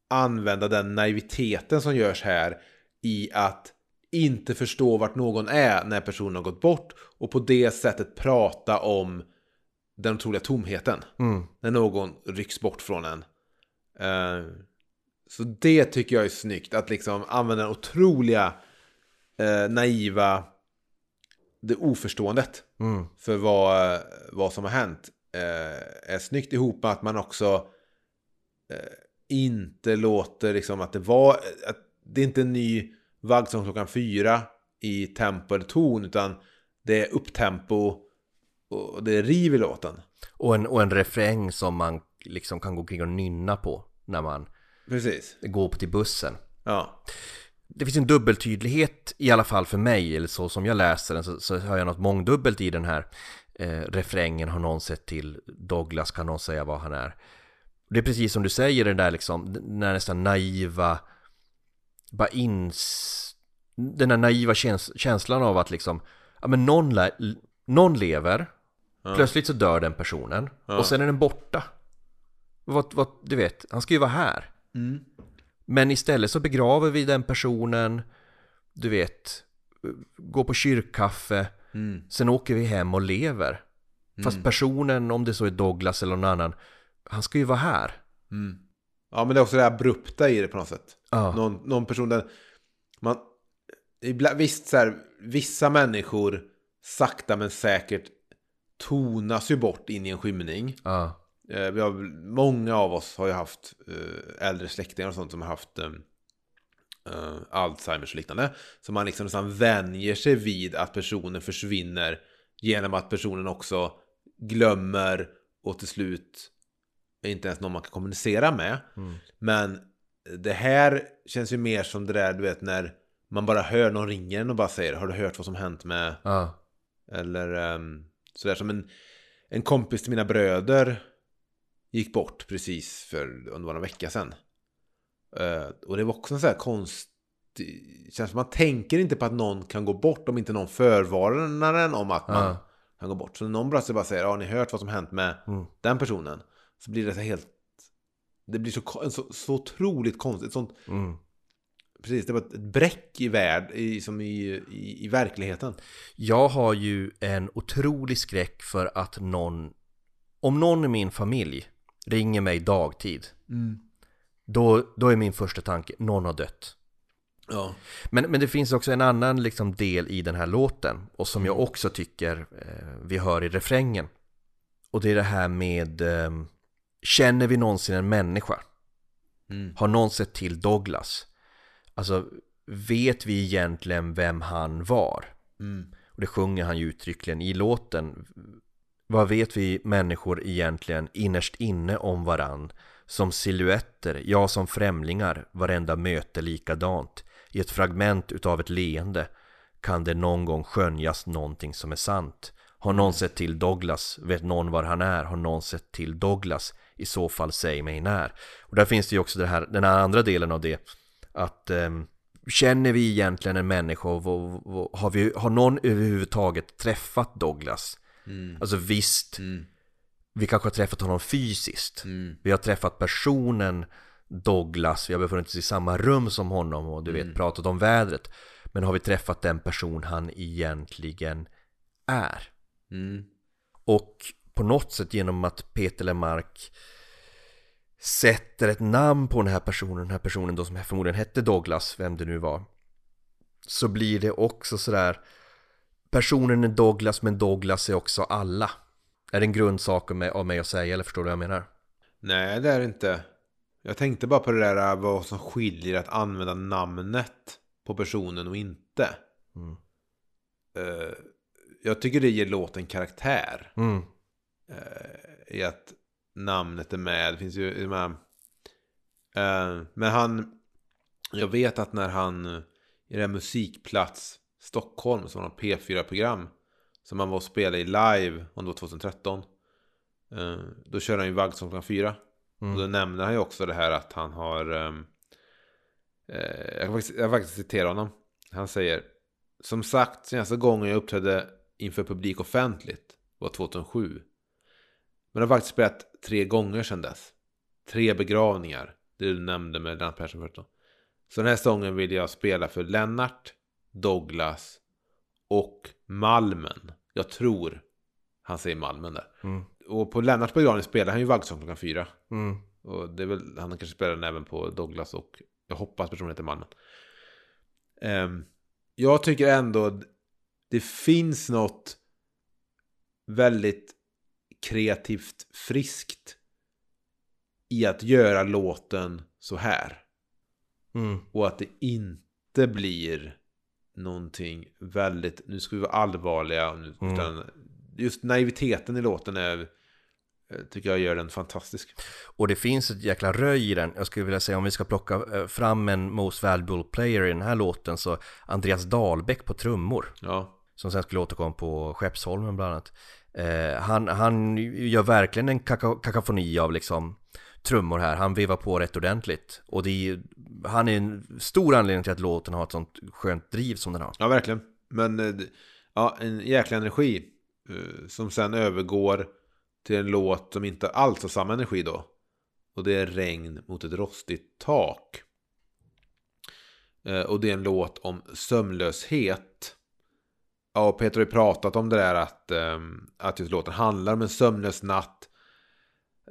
använda den naiviteten som görs här i att inte förstå vart någon är när personen har gått bort och på det sättet prata om den otroliga tomheten när någon rycks bort från en. Eh, så det tycker jag är snyggt att liksom använda den otroliga eh, naiva det oförståendet för vad, vad som har hänt eh, är snyggt ihop med att man också eh, inte låter liksom att det var att det är inte en ny vaggsång klockan fyra i tempo eller ton utan det är upptempo och det är riv i låten. Och en, och en refräng som man liksom kan gå omkring och nynna på när man Precis. går till bussen. Ja. Det finns en dubbeltydlighet i alla fall för mig, eller så som jag läser den så, så har jag något mångdubbelt i den här eh, refrängen har någon sett till Douglas kan någon säga vad han är. Det är precis som du säger den där liksom, den där nästan naiva, bara ins, den där naiva käns känslan av att liksom, ja men någon, någon lever, plötsligt så dör den personen och sen är den borta. Vad, vad, du vet, han ska ju vara här. Men istället så begraver vi den personen, du vet, går på kyrkkaffe, sen åker vi hem och lever. Fast personen, om det så är Douglas eller någon annan, han ska ju vara här. Ja, men det är också det abrupta i det på något sätt. Ja. Någon, någon person där man... ibland- Visst, så här, vissa människor sakta men säkert tonas ju bort in i en skymning. Ja, Eh, Vi har, många av oss har ju haft eh, äldre släktingar och sånt som har haft eh, eh, Alzheimers och liknande. Så man liksom nästan vänjer sig vid att personen försvinner genom att personen också glömmer och till slut inte ens någon man kan kommunicera med. Men det här känns ju mer som det där du vet när man bara hör någon ringer en och bara säger Har du hört vad som hänt med ja, eller um, sådär som en, en kompis till mina bröder gick bort precis för om det var några vecka sedan. Eh, och det var också en sån här konst... Känns som man tänker inte på att någon kan gå bort om inte någon förvarnar en om att man Ja. kan gå bort. Så när någon plötsligt bara säger har ni hört vad som hänt med den personen? Så blir det så helt... Det blir så, så, så otroligt konstigt. Sånt, mm. Precis, det var ett bräck i värld, i, som i, i, i verkligheten. Jag har ju en otrolig skräck för att någon, om någon i min familj ringer mig dagtid, då, då är min första tanke, någon har dött. Ja. Men, men det finns också en annan liksom del i den här låten och som jag också tycker eh, vi hör i refrängen. Och det är det här med eh, Känner vi någonsin en människa? Har någon sett till Douglas? Alltså, vet vi egentligen vem han var? Och det sjunger han ju uttryckligen i låten. Vad vet vi människor egentligen innerst inne om varann? Som silhuetter, ja som främlingar, varenda möte likadant. I ett fragment utav ett leende kan det någon gång skönjas någonting som är sant. Har någon sett till Douglas? Vet någon var han är? Har någon sett till Douglas? I så fall säg mig när. Och där finns det ju också det här, den här andra delen av det. Att ehm, känner vi egentligen en människa och, och, och har, vi, har någon överhuvudtaget träffat Douglas? Alltså visst, vi kanske har träffat honom fysiskt. Vi har träffat personen Douglas, vi har befunnit oss i samma rum som honom och du vet pratat om vädret. Men har vi träffat den person han egentligen är? Mm. Och på något sätt genom att Peter Lemark sätter ett namn på den här personen, den här personen då som förmodligen hette Douglas, vem det nu var. Så blir det också sådär, personen är Douglas men Douglas är också alla. Är det en grundsak av mig- att säga eller förstår du vad jag menar? Nej, det är det inte. Jag tänkte bara på det där äh, vad som skiljer att använda namnet på personen och inte. Mm. Eh, jag tycker det ger låten karaktär. Mm. I att namnet är med. Det finns ju de här... Eh, men han... Jag vet att när han eh, i det här Musikplats Stockholm som var ett P4-program som han var och spelade i live om det var 2013. eh, Då körde han ju Vaggsång klockan fyra. Och då nämner han ju också det här att han har... ehm, eh, jag, kan faktiskt, jag kan faktiskt citera honom. Han säger Som sagt, senaste gången jag uppträdde inför publik offentligt var 2007. Men har faktiskt spelat tre gånger sedan dess. Tre begravningar. Det du nämnde med Lennart Persson förut då. Så den här säsongen vill jag spela för Lennart, Douglas och Malmen. Jag tror han säger Malmen där. Mm. Och på Lennarts begravning spelar han ju Vaggsång klockan fyra. Mm. Och det är väl, han kanske spelar den även på Douglas och jag hoppas personen heter Malmen. Ehm, jag tycker ändå det finns något väldigt kreativt friskt i att göra låten så här. Mm. Och att det inte blir någonting väldigt, nu ska vi vara allvarliga. Mm. utan just naiviteten i låten är, tycker jag gör den fantastisk. Och det finns ett jäkla röj i den. Jag skulle vilja säga om vi ska plocka eh, fram en Most Valuable Player i den här låten så Andreas Dahlbäck på trummor. Ja, Som sen skulle återkomma på Skeppsholmen bland annat. Eh, han, han gör verkligen en kaka, kakafoni av liksom trummor här. Han vevar på rätt ordentligt. Och det är, ju- han är en stor anledning till att låten har ett sånt skönt driv som den har. ja verkligen. Men eh, ja, en jäkla energi. eh, Som sen övergår till en låt som inte alls har samma energi då. Och det är Regn mot ett rostigt tak. Eh, och det är en låt om sömnlöshet. Ja, och Peter har ju pratat om det där att, ehm, att just låten handlar om en sömnlös natt.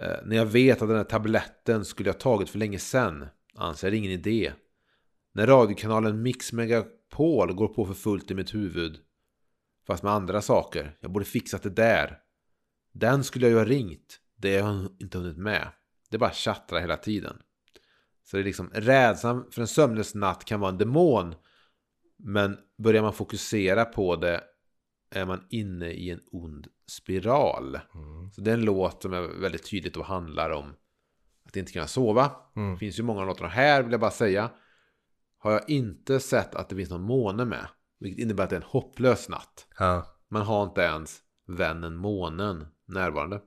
Eh, när jag vet att den här tabletten skulle jag tagit för länge sedan anser jag det ingen idé. När radiokanalen Mix Megapol går på för fullt i mitt huvud. Fast med andra saker. Jag borde fixat det där. Den skulle jag ju ha ringt. Det har jag inte hunnit med. Det bara tjattrar hela tiden. Så det är liksom rädslan för en sömnlös natt kan vara en demon. Men börjar man fokusera på det är man inne i en ond spiral. Så är en låt som är väldigt tydligt och handlar om att inte kunna sova. Det finns ju många låtar här vill jag bara säga. Har jag inte sett att det finns någon måne med. Vilket innebär att det är en hopplös natt. Ja. Man har inte ens vännen månen närvarande.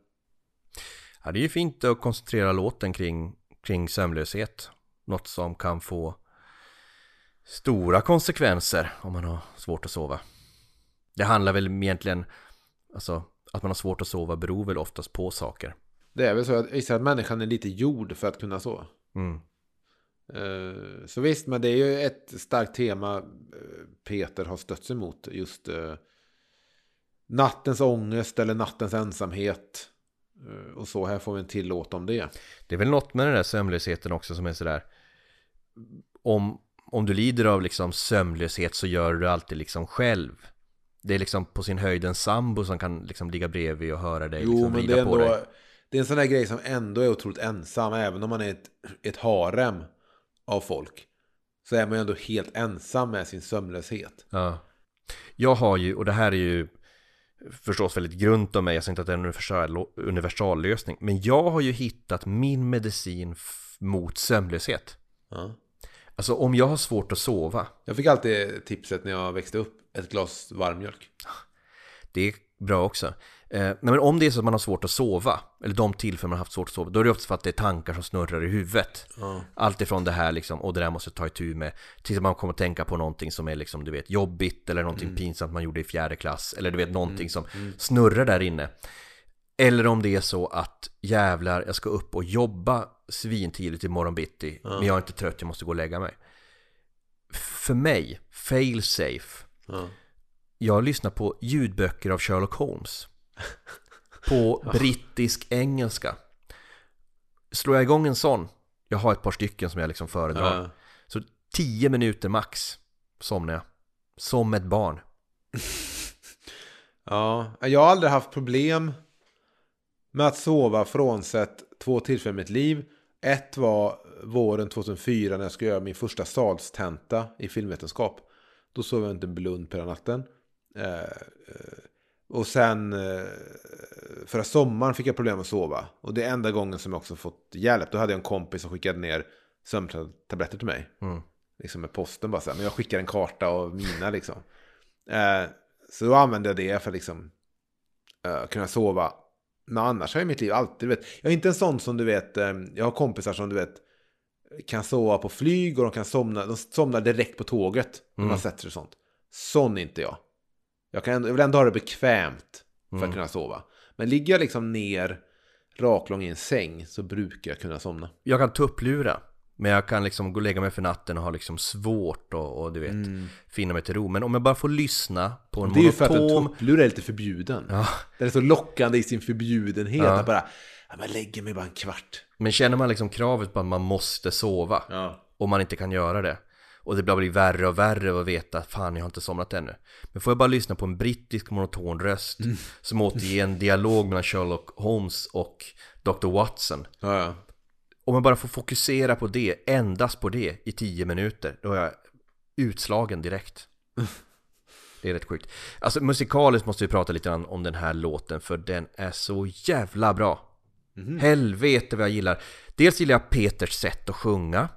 Ja, det är ju fint att koncentrera låten kring, kring sömnlöshet. Något som kan få stora konsekvenser om man har svårt att sova. Det handlar väl egentligen, alltså att man har svårt att sova beror väl oftast på saker. Det är väl så att att människan är lite gjord för att kunna sova. Mm. Eh, Så visst, men det är ju ett starkt tema eh, Peter har stött sig mot. Just eh, nattens ångest eller nattens ensamhet. Eh, Och så här får vi en till låt om det. Det är väl något med den där sömnlösheten också som är sådär om, om du lider av liksom sömnlöshet så gör du alltid liksom själv Det är liksom på sin höjd en sambo som kan liksom ligga bredvid och höra dig Jo, liksom men det är, ändå, det är en sån där grej som ändå är otroligt ensam. Även om man är ett, ett harem av folk. Så är man ju ändå helt ensam med sin sömnlöshet. Ja Jag har ju, och det här är ju förstås väldigt grunt av mig, jag säger inte att det är en universal, universallösning. Men jag har ju hittat min medicin mot sömnlöshet. Ja. Alltså om jag har svårt att sova, Jag fick alltid tipset när jag växte upp. Ett glas varmjölk. det är bra också. Eh, nej, men om det är så att man har svårt att sova, eller de tillfällen man har haft svårt att sova, då är det ofta för att det är tankar som snurrar i huvudet. Ja. Allt ifrån det här liksom, och det där måste jag ta itu med, tills man kommer att tänka på någonting som är liksom, du vet, jobbigt, eller någonting pinsamt man gjorde i fjärde klass, eller du vet, någonting som snurrar där inne. Eller om det är så att jävlar, jag ska upp och jobba svintidigt imorgon bitti, men jag är inte trött, jag måste gå och lägga mig. För mig, fail safe, Ja. jag lyssnar på ljudböcker av Sherlock Holmes. På brittisk engelska. Slår jag igång en sån, jag har ett par stycken som jag liksom föredrar. Ja. Så 10 minuter max somnar jag. Som ett barn. Ja, jag har aldrig haft problem med att sova frånsett två tillfällen i mitt liv. Ett var våren 2004 när jag skulle göra min första stadstenta i filmvetenskap. Då sov jag inte en blund på hela natten. Eh, eh, och sen eh, förra sommaren fick jag problem att sova. Och det är enda gången som jag också fått hjälp. Då hade jag en kompis som skickade ner sömntabletter till mig. Mm. Liksom med posten bara så här. Men jag skickar en karta av mina liksom. Eh, så då använde jag det för att liksom eh, kunna sova. Men annars har jag i mitt liv alltid, vet. Jag är inte en sån som du vet, eh, jag har kompisar som du vet kan sova på flyg och de kan somna, de somnar direkt på tåget när man sätter sig sånt. Sån är inte jag. Jag, kan jag vill ändå ha det bekvämt för att kunna sova. Men ligger jag liksom ner raklång i en säng så brukar jag kunna somna. Jag kan tupplura. Men jag kan liksom gå och lägga mig för natten och ha liksom svårt och, och du vet, finna mig till ro. Men om jag bara får lyssna på en Det är ju för att en monotom... tupplur är lite förbjuden. Ja. Den är så lockande i sin förbjudenhet. Ja. Att bara, ja, men lägger mig bara en kvart. Men känner man liksom kravet på att man måste sova Ja. och man inte kan göra det och det bara blir värre och värre att veta fan jag har inte somnat ännu. Men får jag bara lyssna på en brittisk monoton röst som återger en dialog mellan Sherlock Holmes och Dr. Watson. Ja, ja. Om man bara får fokusera på det, endast på det i tio minuter, då är jag utslagen direkt. Det är rätt sjukt. Alltså musikaliskt måste vi prata lite grann om den här låten för den är så jävla bra. Helvete vad jag gillar. Dels gillar jag Peters sätt att sjunga.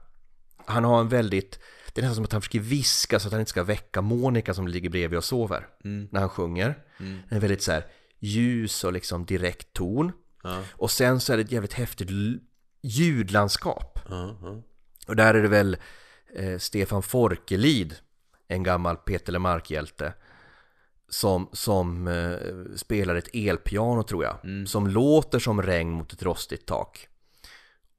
Han har en väldigt, det är nästan som att han försöker viska så att han inte ska väcka Monica som ligger bredvid och sover. När han sjunger. En väldigt så här ljus och liksom direkt ton. Ja. Och sen så är det ett jävligt häftigt ljudlandskap. Ja, ja. Och där är det väl eh, Stefan Forkelid, en gammal Peter Lemark-hjälte, som, som eh, spelar ett elpiano tror jag, som låter som regn mot ett rostigt tak.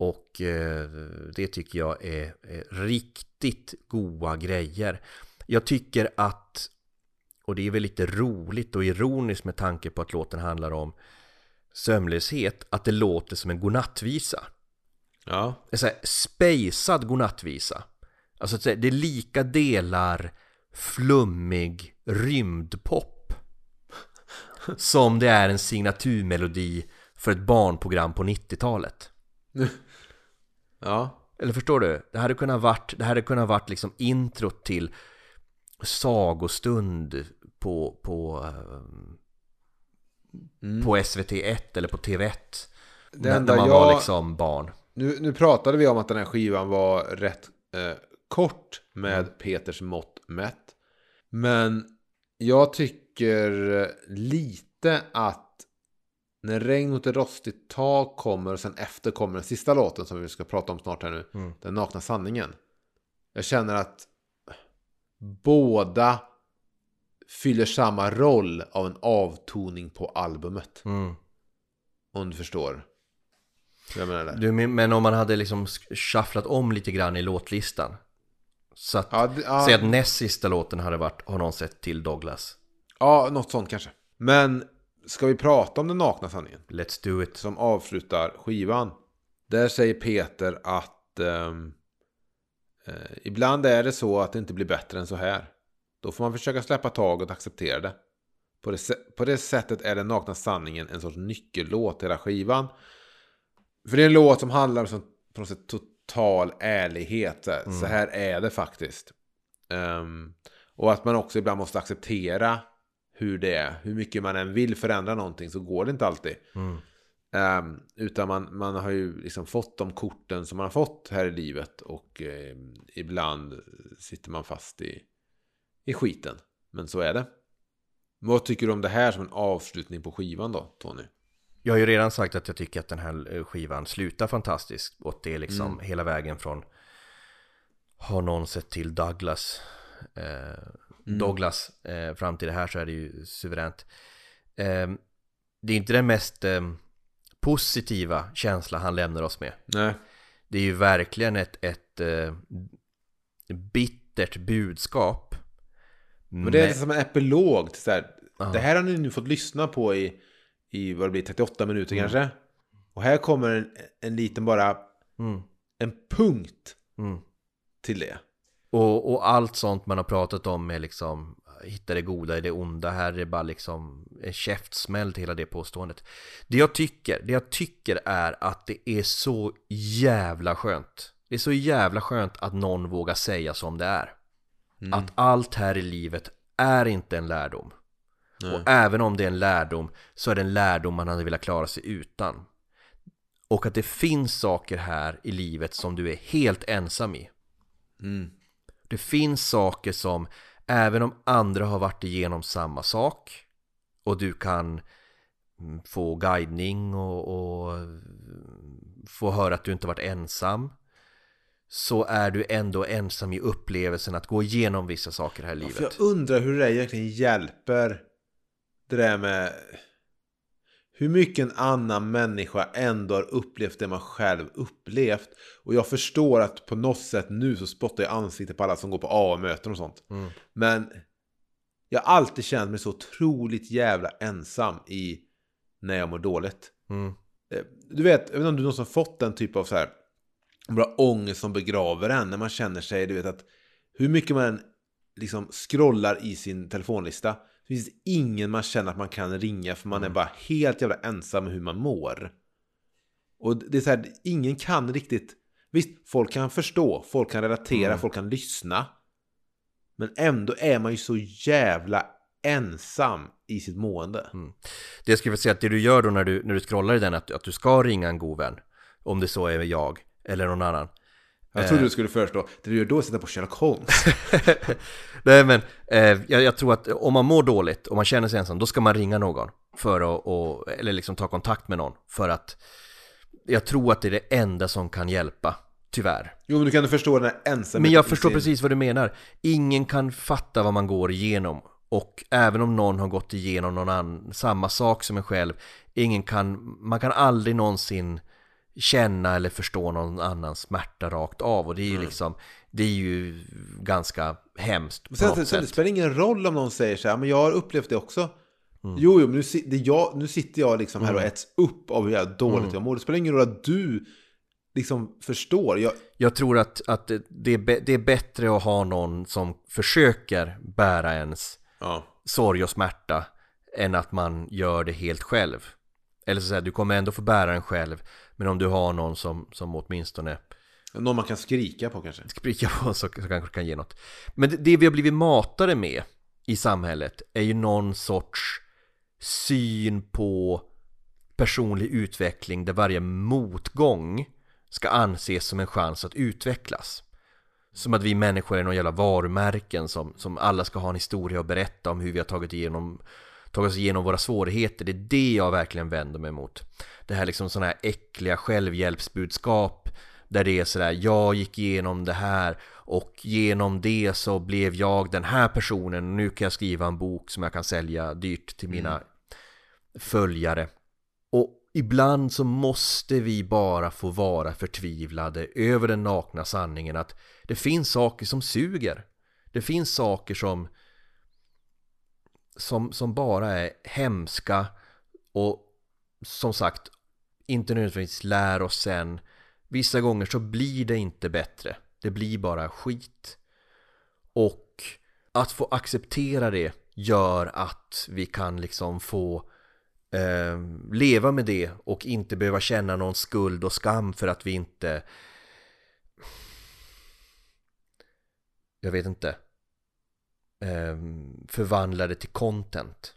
Och eh, det tycker jag är, är riktigt goa grejer. Jag tycker att, och det är väl lite roligt och ironiskt med tanke på att låten handlar om sömnlöshet, att det låter som en godnattvisa ja. en så här spejsad godnattvisa. Alltså det är lika delar flummig rymdpop som det är en signaturmelodi för ett barnprogram på 90-talet. ja. Eller förstår du? Det hade kunnat varit, det hade kunnat varit liksom introt till sagostund på, på, eh, på SVT1 eller på TV1. Det när, när man jag- var liksom barn. Nu, nu pratade vi om att den här skivan var rätt eh, kort med Mm. Peters mått mätt. Men jag tycker eh, lite att när regn mot ett rostigt tak kommer och sen efter kommer den sista låten som vi ska prata om snart här nu. Mm. Den nakna sanningen. Jag känner att båda fyller samma roll av en avtoning på albumet. Mm. Om du förstår. Jag menar där. Du, men om man hade liksom shufflat om lite grann i låtlistan Så att, Ja, det- ja. att näst sista låten hade varit Har någon sett till Douglas? Ja, något sånt kanske. Men ska vi prata om den nakna sanningen? Let's do it Som avslutar skivan. Där säger Peter att ehm, eh, ibland är det så att det inte blir bättre än så här. Då får man försöka släppa taget och acceptera det. På det, på det sättet är den nakna sanningen en sorts nyckellåt till hela skivan. För det är en låt som handlar om sån, på något sätt total ärlighet. Så här, så här är det faktiskt. Ehm, och att man också ibland måste acceptera hur det är. Hur mycket man än vill förändra någonting så går det inte alltid. Mm. Ehm, utan man, man har ju liksom fått de korten som man har fått här i livet. Och eh, ibland sitter man fast i, i skiten. Men så är det. Vad tycker du om det här som en avslutning på skivan då, Tony? Jag har ju redan sagt att jag tycker att den här eh, skivan slutar fantastiskt. Och det är liksom hela vägen från Har någon sett till Douglas eh, Douglas eh, fram till det här så är det ju suveränt. Eh, det är inte den mest eh, positiva känsla han lämnar oss med. Nej. Det är ju verkligen ett, ett eh, bittert budskap. Men det är Men- som en epilog till så här. Det här har ni nu fått lyssna på i, i vad det blir, 38 minuter Mm. kanske. Och här kommer en, en liten bara, Mm, en punkt mm. till det. Och, och allt sånt man har pratat om med liksom Hitta det goda i det onda Här är bara liksom En käftsmäll till hela det påståendet. Det jag tycker, det jag tycker är att det är så jävla skönt. Det är så jävla skönt att någon vågar säga som det är. Att allt här i livet är inte en lärdom. Nej. Och även om det är en lärdom Så är det en lärdom man hade velat klara sig utan. Och att det finns saker här i livet som du är helt ensam i. Mm. Det finns saker som även om andra har varit igenom samma sak och du kan mm, få guidning och, och få höra att du inte varit ensam så är du ändå ensam i upplevelsen att gå igenom vissa saker här i livet. jag undrar hur det egentligen hjälper det där med hur mycket en annan människa ändå har upplevt det man själv upplevt. Och jag förstår att på något sätt nu så spottar jag ansiktet på alla som går på AA-möten och sånt. Mm. Men jag har alltid känt mig så otroligt jävla ensam i när jag mår dåligt. Mm. Eh, Du vet, jag vet inte om du någonsin fått den typ av så här bara ångest som begraver en när man känner sig, du vet att hur mycket man liksom scrollar i sin telefonlista så finns det ingen man känner att man kan ringa för man är bara helt jävla ensam med hur man mår. Och det är så här, ingen kan riktigt, visst, folk kan förstå, folk kan relatera, folk kan lyssna. Men ändå är man ju så jävla ensam i sitt mående. Det jag skulle säga att det du gör då när du, när du scrollar i den att, att du ska ringa en god vän om det så är jag eller någon annan Jag trodde du skulle föreslå, det du gör då är att sitta på Sherlock Holmes. Nej men, eh, jag, jag tror att om man mår dåligt och man känner sig ensam, då ska man ringa någon för att, och, eller liksom ta kontakt med någon för att jag tror att det är det enda som kan hjälpa, tyvärr. Jo, men du kan förstå den här ensamheten. Men jag förstår sin- precis vad du menar. Ingen kan fatta vad man går igenom. Och även om någon har gått igenom någon annan, samma sak som en själv, ingen kan, man kan aldrig någonsin känna eller förstå någon annans smärta rakt av. Och det är ju liksom, det är ju ganska hemskt Men sen, sen, det spelar ingen roll om någon säger så här, men jag har upplevt det också. Mm. Jo, jo, men nu, det jag, nu sitter jag liksom här och äts upp av hur jävla dåligt Mm. jag mår. Det spelar ingen roll att du liksom förstår. Jag, Jag tror att, att det, är be, det är bättre att ha någon som försöker bära ens ja. sorg och smärta än att man gör det helt själv. Eller så säga, du kommer ändå få bära den själv, men om du har någon som, som åtminstone Någon man kan skrika på kanske. spricka på så, så kanske kan ge något. Men det, det vi har blivit matade med i samhället är ju någon sorts syn på personlig utveckling där varje motgång ska anses som en chans att utvecklas. Som att vi människor är någon jävla varumärken som, som alla ska ha en historia att berätta om hur vi har tagit igenom tagit oss igenom våra svårigheter. Det är det jag verkligen vänder mig mot. Det här liksom sådana här äckliga självhjälpsbudskap där det är sådär, jag gick igenom det här och genom det så blev jag den här personen. Nu kan jag skriva en bok som jag kan sälja dyrt till mina följare. Och ibland så måste vi bara få vara förtvivlade över den nakna sanningen att det finns saker som suger. Det finns saker som som, som bara är hemska och som sagt inte nödvändigtvis lär oss sen. Vissa gånger så blir det inte bättre. Det blir bara skit. Och att få acceptera det gör att vi kan liksom få eh, leva med det och inte behöva känna någon skuld och skam för att vi inte jag vet inte förvandla det till content.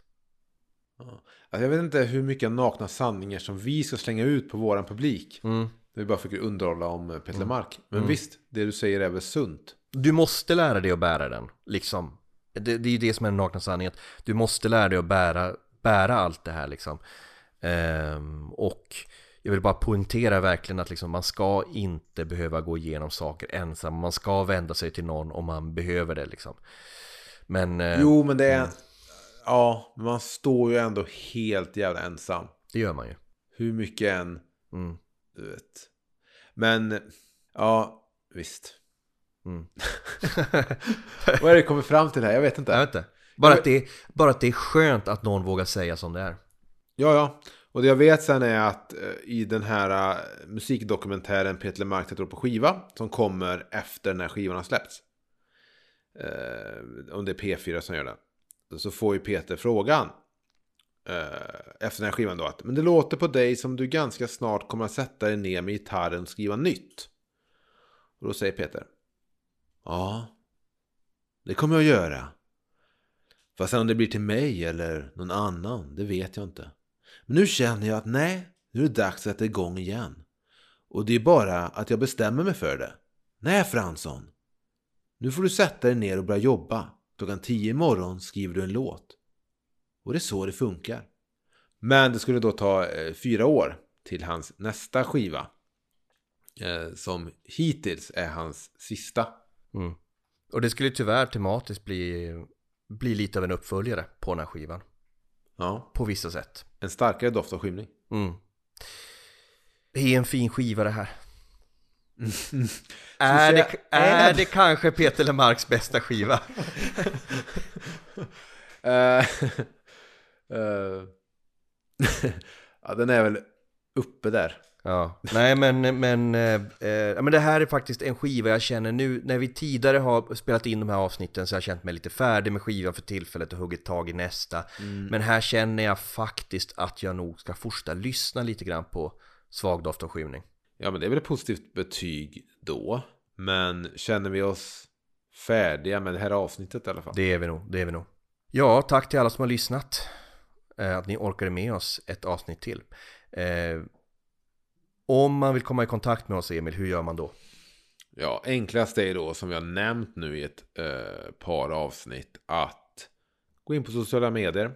Alltså, jag vet inte hur mycket nakna sanningar som vi ska slänga ut på våran publik. Mm. Vi bara försöker underhålla om eh, Peter Mark. Men visst, det du säger är väl sunt. Du måste lära dig att bära den, liksom. Det, det är ju det som är den nakna sanningen. Du måste lära dig att bära, bära allt det här liksom. Ehm, och jag vill bara poängtera verkligen att liksom, man ska inte behöva gå igenom saker ensam. Man ska vända sig till någon om man behöver det liksom. Men eh, Jo, men det är... Ja, men man står ju ändå helt jävla ensam. det gör man ju. Hur mycket än... Mm. Du vet. Men, ja, visst. Mm. Vad är det kommer fram till här? Jag vet inte. Jag vet inte. Bara att, det är, bara att det är skönt att någon vågar säga som det är. Ja, ja. Och det jag vet sen är att eh, i den här eh, musikdokumentären Peter sätter upp på skiva som kommer efter när skivan har släppts. Eh, om det är P4 som gör det. Så får ju Peter frågan eh, efter den här skivan då att men det låter på dig som du ganska snart kommer att sätta dig ner med gitarren och skriva nytt. Och då säger Peter Ja, det kommer jag att göra. Fast sen om det blir till mig eller någon annan, det vet jag inte. Men nu känner jag att nej, nu är det dags att sätta igång igen. Och det är bara att jag bestämmer mig för det. Nej Fransson, nu får du sätta dig ner och börja jobba. Klockan tio imorgon skriver du en låt. Och det är så det funkar. Men det skulle då ta eh, fyra år till hans nästa skiva. Eh, som hittills är hans sista. Mm. Och det skulle tyvärr tematiskt bli, bli lite av en uppföljare på den här skivan. Ja, På vissa sätt. en starkare doft av skymning. Mm. Det är en fin skiva det här. Är, det, är det kanske Peter Lemarks bästa skiva? Eh, eh, ja, den är väl uppe där. Ja, nej men, men, eh, eh, men det här är faktiskt en skiva jag känner nu När vi tidigare har spelat in de här avsnitten så har jag känt mig lite färdig med skivan för tillfället och huggit tag i nästa Men här känner jag faktiskt att jag nog ska fortsätta lyssna lite grann på Svag doft och skymning Ja, men det är väl ett positivt betyg då. Men känner vi oss färdiga med det här avsnittet i alla fall? Det är vi nog, det är vi nog Ja, tack till alla som har lyssnat eh, Att ni orkade med oss ett avsnitt till eh, Om man vill komma i kontakt med oss Emil, hur gör man då? Ja, enklast är då som vi har nämnt nu i ett eh, par avsnitt att gå in på sociala medier.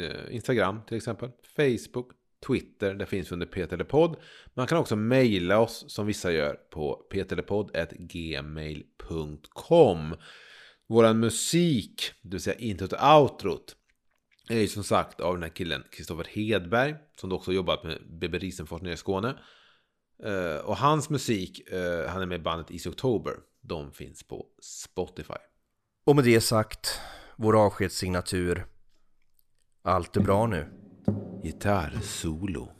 Eh, Instagram till exempel. Facebook, Twitter. det finns under peterlepodd. Man kan också mejla oss som vissa gör på peterlepodd.gmail.com Våran musik, det vill säga introt och outrot är ju som sagt av den här killen Kristoffer Hedberg som också jobbat med BB Risenfors nere i Skåne. Eh, och hans musik, eh, han är med i bandet Easy October. De finns på Spotify. Och med det sagt, vår avskedssignatur Allt är bra nu Gitarrsolo.